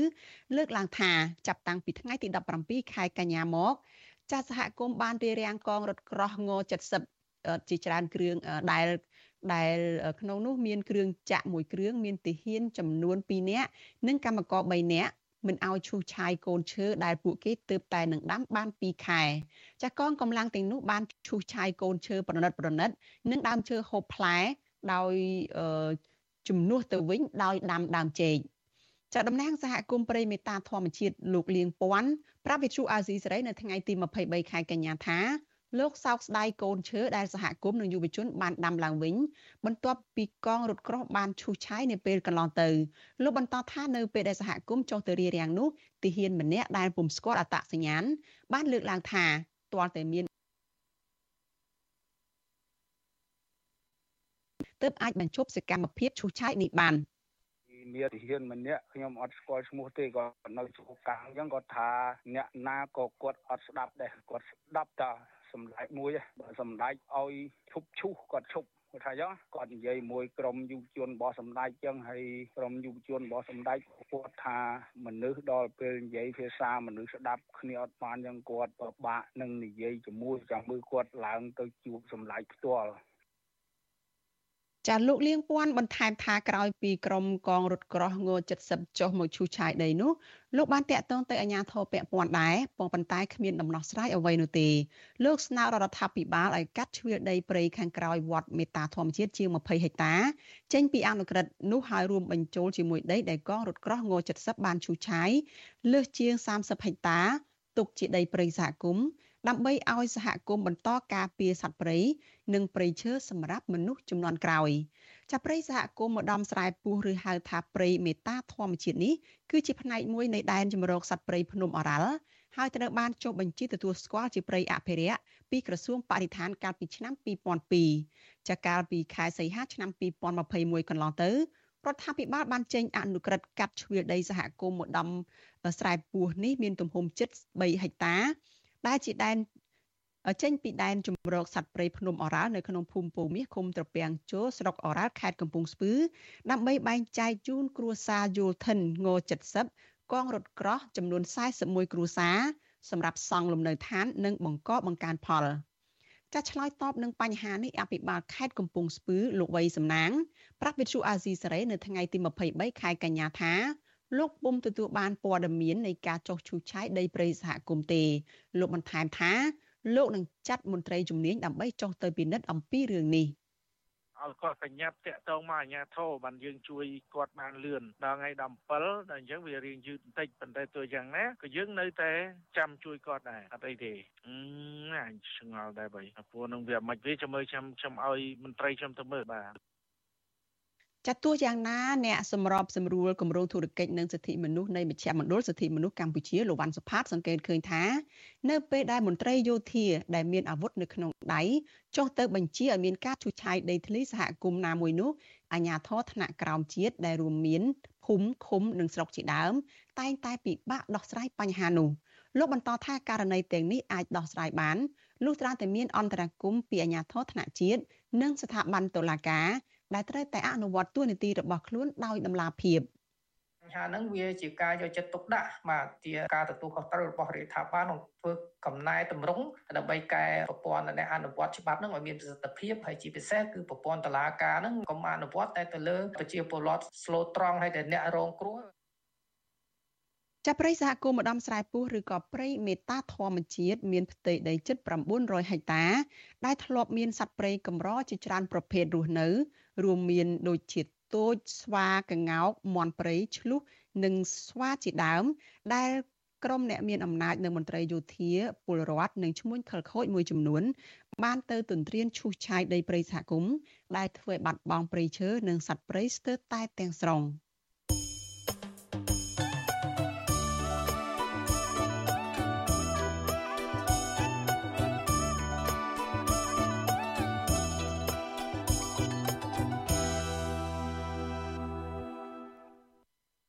លើកឡើងថាចាប់តាំងពីថ្ងៃទី17ខែកញ្ញាមក ចាស់សហគមន៍បានរៀបរៀងកងរថក្រោះង70ជាច្រើនគ្រឿងដែលដែលក្នុងនោះមានគ្រឿងចាក់មួយគ្រឿងមានទាហានចំនួន2នាក់និងកម្មករ3នាក់មិនឲ្យឈូសឆាយកូនឈើដែលពួកគេទើបតែនឹងដាំបាន2ខែចាស់កងកម្លាំងទាំងនោះបានឈូសឆាយកូនឈើប្រណិតប្រណិត និងដើមឈើហូបផ្លែដោយជំនួសទៅវិញដោយដាំដើមចេក ចាតំណាងសហគមន៍ព្រៃមេតាធម្មជាតិលោកលៀងពាន់ប្រាប់វិទ្យុអាស៊ីសេរីនៅថ្ងៃទី23ខែកញ្ញាថាលោកសោកស្ដាយកូនឈើដែលសហគមន៍និងយុវជនបានដាំឡើងវិញបន្ទាប់ពីកងរថក្រោះបានឈូសឆាយនៅពេលកន្លងទៅលោកបន្តថានៅពេលដែលសហគមន៍ចុះទៅរារាំងនោះទាហានម្នាក់ដែលពុំស្គាល់អត្តសញ្ញាណបានលើកឡើងថាទាល់តែមានទើបអាចបញ្ឈប់សកម្មភាពឈូសឆាយនេះបាន មានទាហានម្នាក់ខ្ញុំអត់ស្គាល់ឈ្មោះទេក៏នៅជួកាំងអញ្ចឹងគាត់ថាអ្នកណាក៏គាត់អត់ស្ដាប់ដែរគាត់ស្ដាប់តែសម្ដេចមួយបើសម្ដេចឲ្យឈប់ឈូសគាត់ឈប់គាត់ថាអញ្ចឹងគាត់និយាយមួយក្រុមយុវជនរបស់សម្ដេចអញ្ចឹងហើយក្រុមយុវជនរបស់សម្ដេចគាត់ថាមនុស្សដល់ពេលនិយាយភាសាមនុស្សស្ដាប់គ្នាអត់បានអញ្ចឹងគាត់ពិបាកនឹងនិយាយជាមួយចាំមើលគាត់ឡើងទៅជួបសម្ដេចផ្ទាល់ ចាលោកលៀងពាន់បន្ថែមថាក្រោយពីក្រុមកងរថក្រោះង70ចុះមកឈូសឆាយដីនោះលោកបានតាក់ទងទៅអាជ្ញាធរពាក់ព័ន្ធដែរប៉ុន្តែគ្មានដំណោះស្រាយអ្វីនោះទេលោកស្នើរដ្ឋាភិបាលឲ្យកាត់ជ្រឿដីព្រៃខាងក្រោយវត្តមេតាធម្មជាតិជាង20ហិកតា ចេញពីអនុក្រឹត្យនោះហើយរួមបញ្ចូលជាមួយដីដែលកងរថក្រោះង70បានឈូសឆាយលើសជាង30ហិកតាទុកជាដីព្រៃសហគមន៍ ដើម្បីឲ្យសហគមន៍បន្តការពារសត្វព្រៃនិងព្រៃឈើសម្រាប់មនុស្សចំនួនក្រោយចាប់ព្រៃសហគមន៍ម្ដំស្រែពូឬហៅថាព្រៃមេតាធម្មជាតិនេះគឺជាផ្នែកមួយនៃដែនជម្រកសត្វព្រៃភ្នំអរ៉ាល់ហើយត្រូវបានចុះបញ្ជីទទួលស្គាល់ជាព្រៃអភិរក្សពីក្រសួងបរិស្ថានកាលពីឆ្នាំ2002ចាកាលពីខែសីហាឆ្នាំ2021កន្លងទៅរដ្ឋាភិបាលបានចេញអនុក្រឹត្យកាត់ជ្រឿដីសហគមន៍ម្ដំស្រែពោះនេះមានទំហំជិត3ហិកតា ដែលជាដែនចេញពីដែនជំរកសត្វព្រៃភ្នំអរ៉ាល់នៅក្នុងភូមិពូមាសឃុំត្រពាំងជោស្រុកអរ៉ាល់ខេត្តកំពង់ស្ពឺដើម្បីបែងចែកជូនគ្រួសារយូលថិនង70កងរថក្រោះចំនួន41គ្រួសារសម្រាប់សង់លំនៅឋាន និងបង្កបង្កើនផលចាស់ឆ្លើយតបនឹងបញ្ហានេះអភិបាលខេត្តកំពង់ស្ពឺលោកវៃសំណាងប្រាប់វិទ្យុអាស៊ីសេរីនៅថ្ងៃទី23ខែកញ្ញាថា លោកពុំទទួលបានព័ត៌មាននៃការចុះឈូសឆាយដីព្រៃសហគមន៍ទេលោកបន្ថែមថាលោកនឹងចាត់មន្ត្រីជំនាញដើម្បីចុះទៅពិនិត្យអំពីរឿងនេះឲ្យគាត់ប្រញាប់តាក់ទងមកអាជ្ញាធរបានយើងជួយគាត់បានលឿនដល់ថ្ងៃ17ដល់អញ្ចឹងវារៀងយឺតបន្តិចប៉ុន្តែទោះយ៉ាងណាក៏យើងនៅតែចាំជួយគាត់ដែរអត់អីទេអឺអញឆ្ងល់ដែរបើព្រោះនឹងវាមិនវាចាំមើលខ្ញុំខ្ញុំឲ្យមន្ត្រីខ្ញុំទៅមើលបាទ ចាត់ទោះយ៉ាងណាអ្នកសម្របសម្រួលគម្រោងធុរកិច្ចនិងសិទ្ធិមនុស្សនៃមជ្ឈមណ្ឌលសិទ្ធិមនុស្សកម្ពុជាលោកវ៉ាន់សុផាតសង្កេតឃើញថា នៅពេលដែលមន្ត្រីយោធាដែលមានអាវុធនៅក្នុងដៃចុះទៅបញ្ជាឲ្យមានការឈូសឆាយដីធ្លីសហគមន៍ណាមួយនោះអាជ្ញាធរថ្នាក់ក្រោមជាតិដែលរួមមានភូមិឃុំនិងស្រុកជាដើម តែងតែពិបាកដោះស្រាយបញ្ហានោះលោកបន្តថាករណីទាំងនេះអាចដោះស្រាយបានលុះត្រាតែមានអន្តរាគមន៍ពីអាជ្ញាធរថ្នាក់ជាតិនិងស្ថាប័នតុលាការ ដែលត្រូវតែអនុវត្តទួនាទីរបស់ខ្លួនដោយតម្លាភាពបញ្ហាហ្នឹងវាជាការយកចិត្តទុកដាក់បាទជាការទទួលខុសត្រូវរបស់រដ្ឋាភិបាលក្នុងធ្វើកំណែតម្រង់ដើម្បីកែប្រព័ន្ធនៃអនុវត្តច្បាប់ហ្នឹងឲ្យមានប្រសិទ្ធភាពហើយជាពិសេសគឺប្រព័ន្ធតឡាការហ្នឹងកុំអនុវត្តតែទៅលើប្រជាពលរដ្ឋស្លូតត្រង់ហើយតែអ្នករងគ្រោះចាប់ព្រៃសហគមន៍ម្ដំស្រែពោះឬក៏ព្រៃមេតាធម្មជាតិមានផ្ទៃដីជិត900ហិកតា ដែលធ្លាប់មានសត្វព្រៃកម្រជាច្រើនប្រភេទរស់នៅ រួមមានដូចជាទោចស្វាកង្កោកមន់ព្រៃឆ្លុះនិងស្វាជាដើម ដែលក្រុមអ្នកមានអំណាចនៅមន្ត្រីយោធាពលរដ្ឋនិងឈ្មួញខិលខូចមួយចំនួន បានទៅទន្ទ្រានឈូសឆាយដីព្រៃសហគមន៍ដែលធ្វើឲ្យបាត់បង់ព្រៃឈើនិងសត្វព្រៃស្ទើរតែទាំងស្រុង។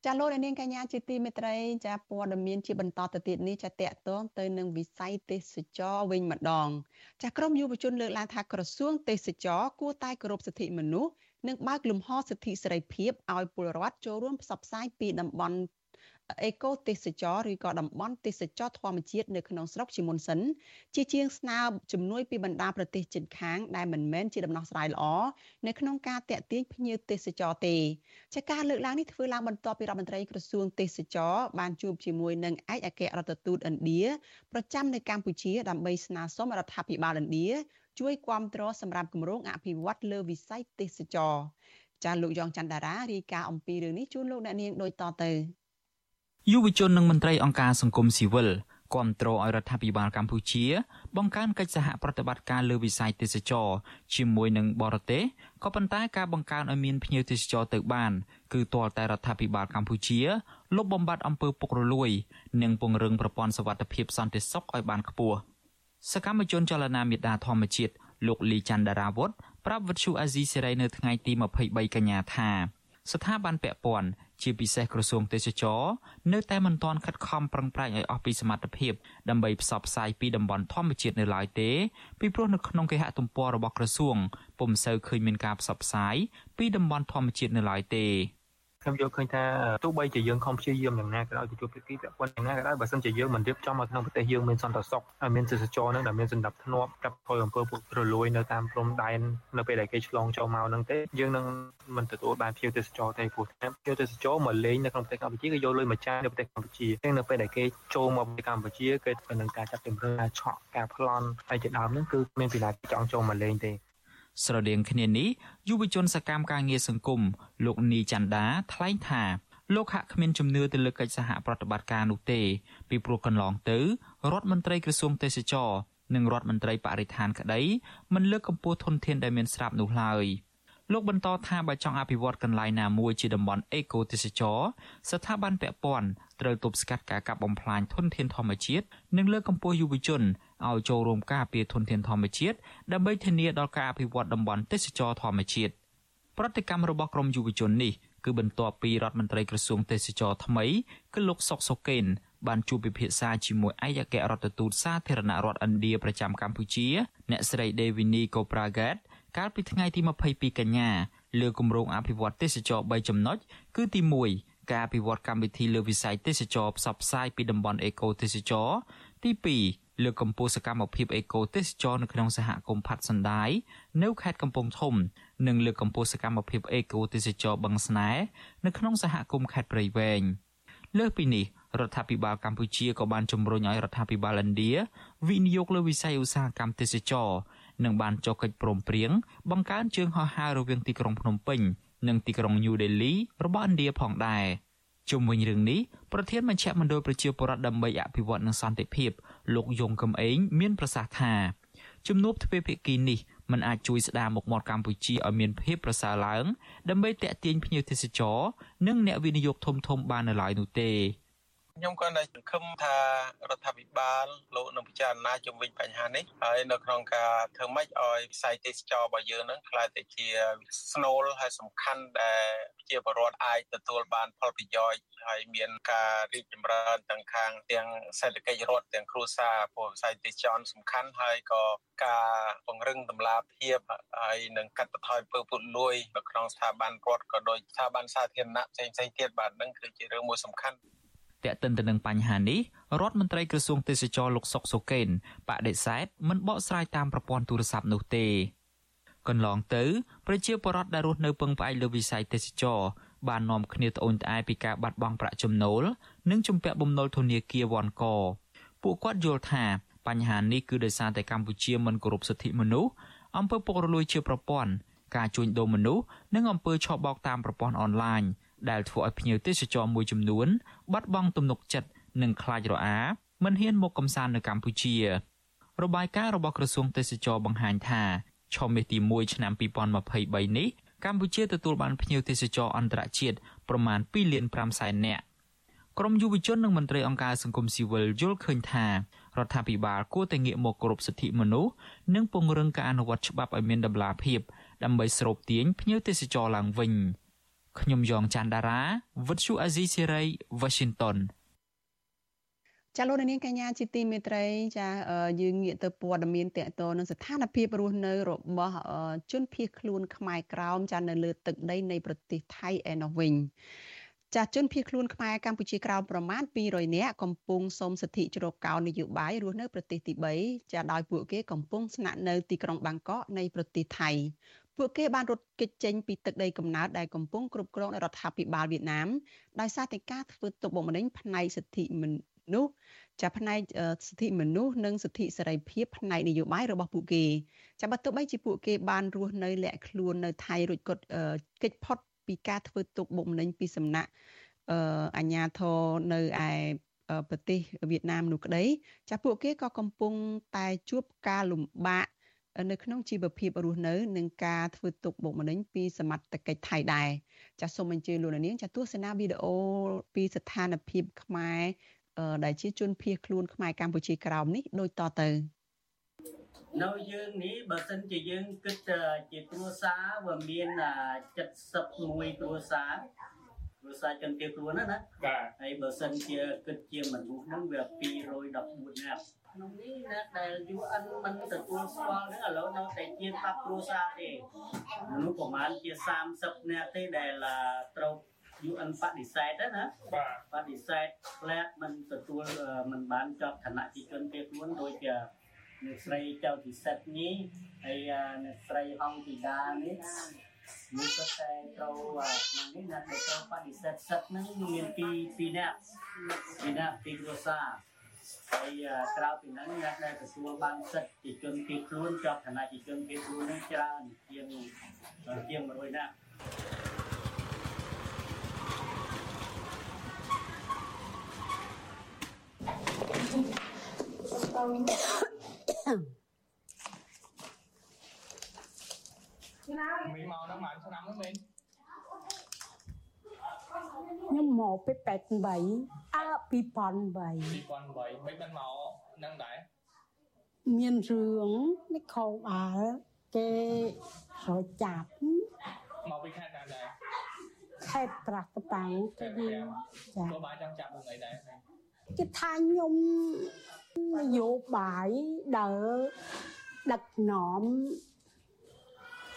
ចាលោកនាងកញ្ញាជាទីមេត្រី ចាព័ត៌មានជាបន្តទៅទៀតនេះចាតកតងទៅនឹងវិស័យទេសចរវិញម្ដង ចាក្រមយុវជនលើកឡើងថាក្រសួងទេសចរគួរតែគោរពសិទ្ធិមនុស្សនិងបើកលំហសិទ្ធិសេរីភាពឲ្យពលរដ្ឋចូលរួមផ្សព្វផ្សាយពីតំបន់ អេកូទេសចរឬក៏តំបន់ទេសចរធម្មជាតិនៅក្នុងស្រុកជាមុនសិនជាជាងស្នើជំនួយពីបណ្ដាប្រទេសជិតខាងដែលមិនមែនជាដំណោះស្រាយល្អនៅក្នុងការតាក់ទាញភ្ញៀវទេសចរទេចាការលើកឡើងនេះធ្វើឡើងបន្ទាប់ពីរដ្ឋមន្ត្រីក្រសួងទេសចរបានជួបជាមួយនឹងឯកអគ្គរដ្ឋទូតឥណ្ឌាប្រចាំនៅកម្ពុជាដើម្បីស្នើសុំរដ្ឋាភិបាលឥណ្ឌាជួយគាំទ្រសម្រាប់គម្រោងអភិវឌ្ឍលើវិស័យទេសចរចាលោកយ៉ងច័ន្ទតារារាយការណ៍អំពីរឿងនេះជូនលោកអ្នកនាងដូចតទៅ យុវជននិងមន្ត្រីអង្គការសង្គមស៊ីវិលគ្រប់គ្រងឲ្យរដ្ឋាភិបាលកម្ពុជា បង្កើនកិច្ចសហប្រតិបត្តិការលើវិស័យទេសចរជាមួយនឹងបរទេសក៏ប៉ុន្តែការបង្កើនឲ្យមានភ្ញៀវទេសចរទៅបាន គឺទាល់តែរដ្ឋាភិបាលកម្ពុជាលុបបំបាត់អំពើពុករលួយ និងពង្រឹងប្រព័ន្ធសុវត្ថិភាពសន្តិសុខឲ្យបានខ្ពស់សកម្មជនចលនាមេដាធម្មជាតិលោកលីច័ន្ទដារាវុធប្រាប់វិទ្យុអាស៊ីសេរីនៅថ្ងៃទី23កញ្ញាថាស្ថាប័នពាក់ព័ន្ធ ជាពិសេសក្រសួងទេសចរនៅតែមិនទាន់ខិតខំប្រឹងប្រែងឲ្យអស់ពីសមត្ថភាពដើម្បីផ្សព្វផ្សាយពីតំបន់ធម្មជាតិនៅឡើយទេពីព្រោះនៅក្នុងគេហទំព័ររបស់ក្រសួងពុំសូវឃើញមានការផ្សព្វផ្សាយពីតំបន់ធម្មជាតិនៅឡើយទេ ខ្ញុំយល់ឃើញថាទោះបីជាយើងខំព្យាយាមយ៉ាងណាក៏ដោយទៅជួបភាគីពាក់ព័ន្ធយ៉ាងណាក៏ដោយបើសិនជាយើងមិនរៀបចំឲ្យក្នុងប្រទេសយើងមានសន្តិសុខហើយមានទេសចរនឹងដែលមានសន្តិភាពធ្នាប់កាប់ធ្វើអំពើពុករលួយនៅតាមព្រំដែននៅពេលដែលគេឆ្លងចូលមកនឹងទេយើងនឹងមិនទទួលបានភ្ញៀវទេសចរទេព្រោះភ្ញៀវទេសចរមកលេងនៅក្នុងប្រទេសកម្ពុជាគេយកលុយមកចាយនៅប្រទេសកម្ពុជាតែនៅពេលដែលគេចូលមកប្រទេសកម្ពុជាគេនឹងការចាត់ជំរឿការឆក់ការប្លន់ហើយជាដើមហ្នឹងគឺមានពីណាចង់ចូលមកលេងទេ ស្រដៀងគ្នានេះយុវជនសកម្មការងារសង្គមលោកនីច័ន្ទដាថ្លែងថាលោកហាក់គ្មានជំនឿទៅលើកិច្ចសហប្រតិបត្តិការនោះទេពីព្រោះកន្លងទៅរដ្ឋមន្ត្រីក្រសួងទេសចរនិងរដ្ឋមន្ត្រីបរិស្ថានក្តីមិនលើកកម្ពស់ធនធានដែលមានស្រាប់នោះឡើយ។ លោកបន្តថាបើចង់អភិវឌ្ឍកន្លែងណាមួយជាតំបន់អេកូទេសចរស្ថាប័នពាក់ព័ន្ធត្រូវទប់ស្កាត់ការកាប់បំផ្លាញធនធានធម្មជាតិនិងលើកកម្ពស់យុវជនឲ្យចូលរួមការពារធនធានធម្មជាតិដើម្បីធានាដល់ការអភិវឌ្ឍតំបន់ទេសចរធម្មជាតិប្រតិកម្មរបស់ក្រមយុវជននេះគឺបន្ទាប់ពីរដ្ឋមន្ត្រីក្រសួងទេសចរថ្មីគឺលោកសុកសុកេនបានជួបពិភាក្សាជាមួយឯកអគ្គរដ្ឋទូតសាធារណរដ្ឋឥណ្ឌាប្រចាំកម្ពុជាអ្នកស្រី Devini Kopragat កាលពីថ្ងៃទី22កញ្ញាលើគម្រោងអភិវឌ្ឍទេសចរ3ចំណុចគឺទី1ការអភិវឌ្ឍកម្មវិធីលើវិស័យទេសចរផ្សព្វផ្សាយពីតំបន់អេកូទេសចរទី2លើកកម្ពស់សកម្មភាពអេកូទេសចរនៅក្នុងសហគមន៍ផាត់សណ្ដាយនៅខេត្តកំពង់ធំ និងលើកកម្ពស់សកម្មភាពអេកូទេសចរបឹងស្នែនៅក្នុងសហគមន៍ខេត្តព្រៃវែងលើសពីនេះរដ្ឋាភិបាលកម្ពុជាក៏បានជំរុញឲ្យរដ្ឋាភិបាលឥណ្ឌាវិនិយោគលើវិស័យឧស្សាហកម្មទេសចរ និងបានចុះកិច្ចព្រមព្រៀងបង្កើនជើងហោះហើររវាងទីក្រុងភ្នំពេញនិងទីក្រុងញូដេលីរបស់ឥណ្ឌាផងដែរជុំវិញរឿងនេះប្រធានមជ្ឈមណ្ឌលប្រជាពលរដ្ឋដើម្បីអភិវឌ្ឍនិងសន្តិភាពលោកយងកំឯងមានប្រសាសន៍ថាជំនួបទ្វេភាគីនេះมันអាចជួយស្ដារមុខមាត់កម្ពុជាឲ្យមានភាពប្រសើរឡើងដើម្បីទាក់ទាញភ្ញៀវទេសចរនិងអ្នកវិនិយោគធំៗបាននៅឡើយនោះទេ ខ្ញុំគាត់តែសង្ឃឹមថារដ្ឋាភិបាលលោកនឹងពិចារណាជំវិញបញ្ហានេះហើយនៅក្នុងការធ្វើម៉េចឲ្យវិស័យទេសចររបស់យើងនឹងក្លាយទៅជាស្នូលហើយសំខាន់ដែលជាបរិវត្តអាចទទួលបានផលប្រយោជន៍ហើយមានការរីកចម្រើនទាំងខាងទាំងសេដ្ឋកិច្ចរដ្ឋទាំងគ្រួសារព្រោះវិស័យទេសចរសំខាន់ហើយក៏ការពង្រឹងតម្លាភាពហើយនឹងកាត់បន្ថយពើពុតលួយនៅក្នុងស្ថាប័នរដ្ឋក៏ដូចស្ថាប័នសាធារណៈផ្សេងៗទៀតបាទនឹងគឺជារឿងមួយសំខាន់ តែកតិនទៅនឹងបញ្ហានេះរដ្ឋមន្ត្រីក្រសួងទេសចរលោកសុកសូកេនបដិសេធមិនបកស្រាយតាមប្រព័ន្ធទូរស័ព្ទនោះទេកន្លងទៅប្រជាពលរដ្ឋដែលរស់នៅពឹងផ្អែកលើវិស័យទេសចរបាននាំគ្នាត្អូញត្អែពីការបាត់បង់ប្រាក់ចំណូល និងជំពាក់បំណុលធនាគារវ៉ាន់កពួកគាត់យល់ថាបញ្ហានេះគឺដោយសារតែកម្ពុជាមិនគោរពសិទ្ធិមនុស្សអំពើពុករលួយជាប្រព័ន្ធការជួញដូរមនុស្សនិងអំពើឆបោកតាមប្រព័ន្ធអនឡាញ ដែលធ្វើឲ្យភ្ញៀវទេសចរមួយចំនួនបាត់បង់ទំនុកចិត្តនិងខ្លាចរអាមិនហ៊ានមកកំសាន្តនៅកម្ពុជា របាយការណ៍របស់ក្រសួងទេសចរបង្ហាញថាឆមាសទី1ឆ្នាំ2023នេះកម្ពុជាទទួលបានភ្ញៀវទេសចរអន្តរជាតិប្រមាណ2លាន5សែននាក់ក្រមយុវជននិងមន្ត្រីអង្គការសង្គមស៊ីវិលយល់ឃើញថារដ្ឋាភិបាលគួរតែងាកមកគោរពសិទ្ធិមនុស្សនិងពង្រឹងការអនុវត្តច្បាប់ឲ្យមានតម្លាភាពដើម្បីស្រូបទាញភ្ញៀវទេសចរឡើងវិញ។ ខ្ញុំយ៉ងច័ន្ទដារាវិទ្យុអាស៊ីសេរី Washington ចាលោកនាងកញ្ញាជាទីមេត្រីចាយើងងាកទៅព័ត៌មានតកតនឹងស្ថានភាពរស់នៅរបស់ជនភៀសខ្លួនខ្មែរក្រោមចានៅលើទឹកដីនៃប្រទេសថៃឯណោះវិញចាជនភៀសខ្លួនខ្មែរកម្ពុជាក្រោមប្រមាណ200នាក់កំពុងសុំសិទ្ធិជ្រកកោននយោបាយរស់នៅប្រទេសទី3ចាដោយពួកគេកំពុងស្នាក់នៅទីក្រុងបាងកកនៃប្រទេសថៃ ពួកគេបានរត់គេចចេញពីទឹកដីកំណើតដែលកំពុងគ្រប់គ្រងដោយរដ្ឋាភិបាលវៀតណាមដោយសារតែការធ្វើទុកបុកម្នេញផ្នែកសិទ្ធិនោះចាផ្នែកសិទ្ធិមនុស្សនិងសិទ្ធិសេរីភាពផ្នែកនយោបាយរបស់ពួកគេចាបើទោះបីជាពួកគេបានរស់នៅលាក់ខ្លួននៅថៃរួចគាត់គេចផុតពីការធ្វើទុកបុកម្នេញពីសំណាក់អាញាធរនៅឯប្រទេសវៀតណាមនោះក្តីចាពួកគេក៏កំពុងតែជួបការលំបាក នៅក្នុងជីវភាពរស់នៅនឹងការធ្វើទុកបុកម្នេញពីសមត្ថកិច្ចថៃដែរចាសសូមអញ្ជើញលោកនាងចាទស្សនាវីដេអូពីស្ថានភាពខ្មែរដែលជាជនភៀសខ្លួនខ្មែរកម្ពុជាក្រោមនេះដូចតទៅនៅយើងនេះបើសិនជាយើងគិតជាគ្រួសារវាមាន71គ្រួសារគ្រួសារជនភៀសខ្លួនណាណាបាទហើយបើសិនជាគិតជាមនុស្សហ្នឹងវា214នាក់ ក្នុងនេះអ្នកដែល UN មិនទទួលស្គាល់ហ្នឹងឥឡូវនៅតែជា10គ្រួសារទេមនុស្សប្រហែលជា30នាក់ទេដែលត្រូវ UN បដិសេធណាបាទបដិសេធផ្លែកមិនទទួលមិនបានចប់ឋានៈជាជនភៀសខ្លួនដូចជាអ្នកស្រីចៅពិសិដ្ឋនេះហើយអ្នកស្រីហងធីតានេះនេះក៏តែត្រូវក្នុងនេះអ្នកដែលត្រូវបដិសេធសិទ្ធហ្នឹងមានពី2នាក់2នាក់ពីគ្រួសារ ហើយក្រៅពីហ្នឹងអ្នកដែលទទួលបានសិទ្ធិជាជនភៀសខ្លួនជាប់ឋានៈជាជនភៀសខ្លួននេះច្រើនជាងជាង100នាក់មីមកហ្នឹងបានឆ្នាំហ្នឹងមែន ខ្ញុំមកពី88អើ2008 2008មិនបានមកនឹងដែរមានរឿងនេះខោបាល់គេរកចាប់មកពីខេត្តណាដែរខេត្តប្រាក់កប៉ាំងគេយើងចាក៏បានចង់ចាប់រឿងអីដែរគេថាខ្ញុំនយោបាយដើរដឹកនាំ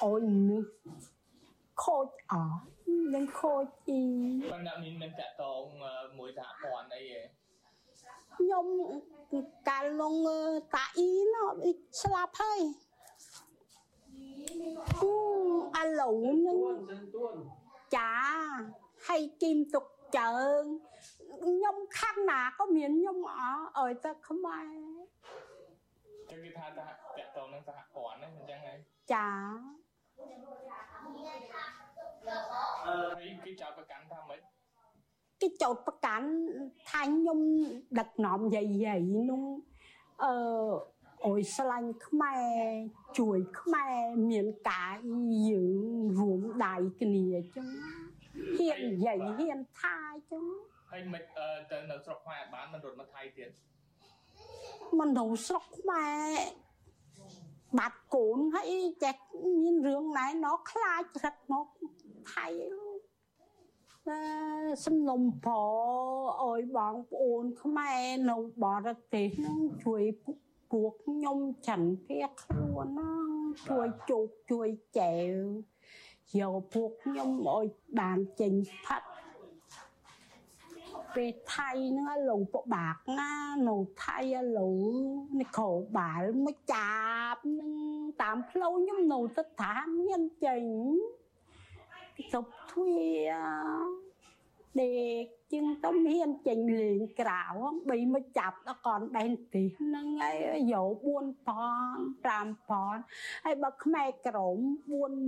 អុយនេះខូចអស់ នឹងខូចអីប៉ុន្តែមានមានតកតងមួយសហព័ន្ធអីទេខ្ញុំកាលលងតាអ៊ីណោះស្លាប់ហើយឥឡូវនឹងចាហើយគីមទុកជើងខ្ញុំខាងណាក៏មានខ្ញុំអើអើយតែខ្មែរគេគេថាតាតកតងនឹងសហព័ន្ធហ្នឹងអញ្ចឹងហ៎ចាអឺ គេចោតប្រកាន់ថាម៉េចគេចោតប្រកាន់ថាខ្ញុំដឹកនាំយាយយាយនោះអឺអុយស្លាញ់ខ្មែរជួយខ្មែរមានការយើងរួមដៃគ្នាអញ្ចឹងហ៊ាននិយាយហ៊ានថាអញ្ចឹងហើយមិនទៅនៅស្រុកខ្មែរបានមិនរត់មកថៃទៀតមិននៅស្រុកខ្មែរបាត់កូនហើយចេះមានរឿងណែណោខ្លាចរឹកមក ថៃសំឡុំប្រអើយបងប្អូនខ្មែរនៅបរទេសហ្នឹងជួយពួកខ្ញុំច័ន្ទភៀខ្លួនណាជួយជោគជួយចែវយកពួកខ្ញុំឲ្យបានចេញផាត់ពេលថៃហ្នឹងឡូវពិបាកណានៅថៃឡូវនេះក្របាលមកចាប់នឹងតាមផ្លូវខ្ញុំនៅស្ថានមានចេញ សុបទ្វាដេកជាងទៅមានចេញលេងក្រៅបីមកចាប់ដល់កនដែនទីហ្នឹងហើយយក4ប៉ន5ប៉នហើយបើខ្មែរក្រម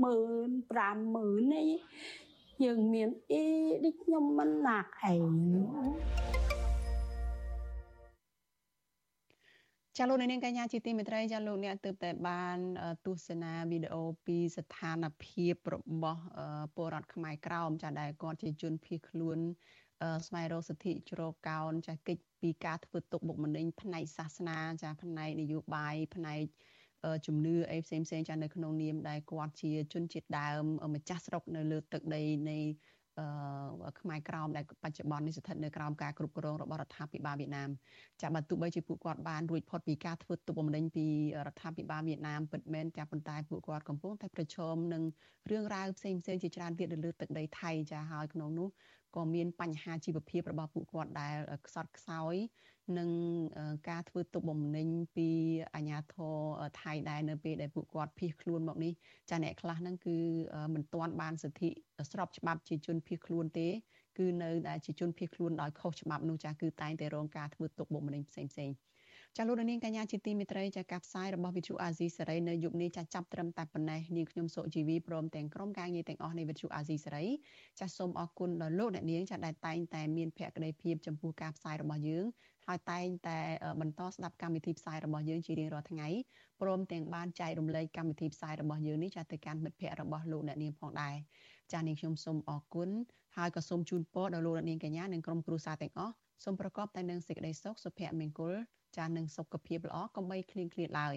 40000 50000នេះយើងមានអីដូចខ្ញុំមិនណាក់ឯង ចាលោកនាងកញ្ញាជាទីមេត្រីចាលោកអ្នកទើបតែបានទស្សនាវីដេអូពីស្ថានភាពរបស់ពលរដ្ឋខ្មែរក្រោមចាដែលគាត់ជាជនភៀសខ្លួនស្វែងរកសិទ្ធិជ្រកកោនចាកិច្ចពីការធ្វើទុកបុកម្នេញផ្នែកសាសនាចាផ្នែកនយោបាយផ្នែកជំនឿអីផ្សេងផ្សេងចានៅក្នុងនាមដែលគាត់ជាជនជាតិដើមម្ចាស់ស្រុកនៅលើទឹកដីនៃអឺ ខ្មែរក្រោមដែលបច្ចុប្បន្ននេះស្ថិតនៅក្រោមការគ្រប់គ្រងរបស់រដ្ឋាភិបាលវៀតណាមចាបើទោះបីជាពួកគាត់បានរួចផុតពីការធ្វើទុកបុកម្នេញពីរដ្ឋាភិបាលវៀតណាមពិតមែនចាប៉ុន្តែពួកគាត់កំពុងតែប្រឈមនឹងរឿងរ៉ាវផ្សេងផ្សេងជាច្រើនទៀតនៅលើទឹកដីថៃចាហើយក្នុងនោះក៏មានបញ្ហាជីវភាពរបស់ពួកគាត់ដែលខ្សត់ខ្សោយ នឹងការធ្វើទុកបុកម្នេញពីអាជ្ញាធរថៃដែរនៅពេលដែលពួកគាត់ភៀសខ្លួនមកនេះចាអ្នកខ្លះហ្នឹងគឺមិនទាន់បានសិទ្ធិស្របច្បាប់ជាជនភៀសខ្លួនទេ គឺនៅដែលជាជនភៀសខ្លួនដោយខុសច្បាប់នោះចាគឺតែងតែរងការធ្វើទុកបុកម្នេញផ្សេងផ្សេងចាលោកនាងកញ្ញាជាទីមេត្រីចាការផ្សាយរបស់វិទ្យុអាស៊ីសេរីនៅយុគនេះចាចាប់ត្រឹមតែប៉ុណ្ណេះនាងខ្ញុំសុជីវីព្រមទាំងក្រុមការងារទាំងអស់នៃវិទ្យុអាស៊ីសេរីចាសូមអរគុណដល់លោកអ្នកនាងចាដែលតែងតែមានភក្ដីភាពចំពោះការផ្សាយរបស់យើង ហើយតែងតែបន្តស្ដាប់កម្មវិធីផ្សាយរបស់យើងជារៀងរាល់ថ្ងៃព្រមទាំងបានចែករំលែកកម្មវិធីផ្សាយរបស់យើងនេះចាទៅកាន់មិត្តភ័ក្តិរបស់លោកអ្នកនាងផងដែរចានាងខ្ញុំសូមអរគុណហើយក៏សូមជូនពរដល់លោកអ្នកនាងកញ្ញានិងក្រុមគ្រួសារទាំងអស់សូមប្រកបតែនឹងសេចក្តីសុខសុភមង្គលចានឹងសុខភាពល្អកុំបីឃ្លៀងឃ្លាតឡើយ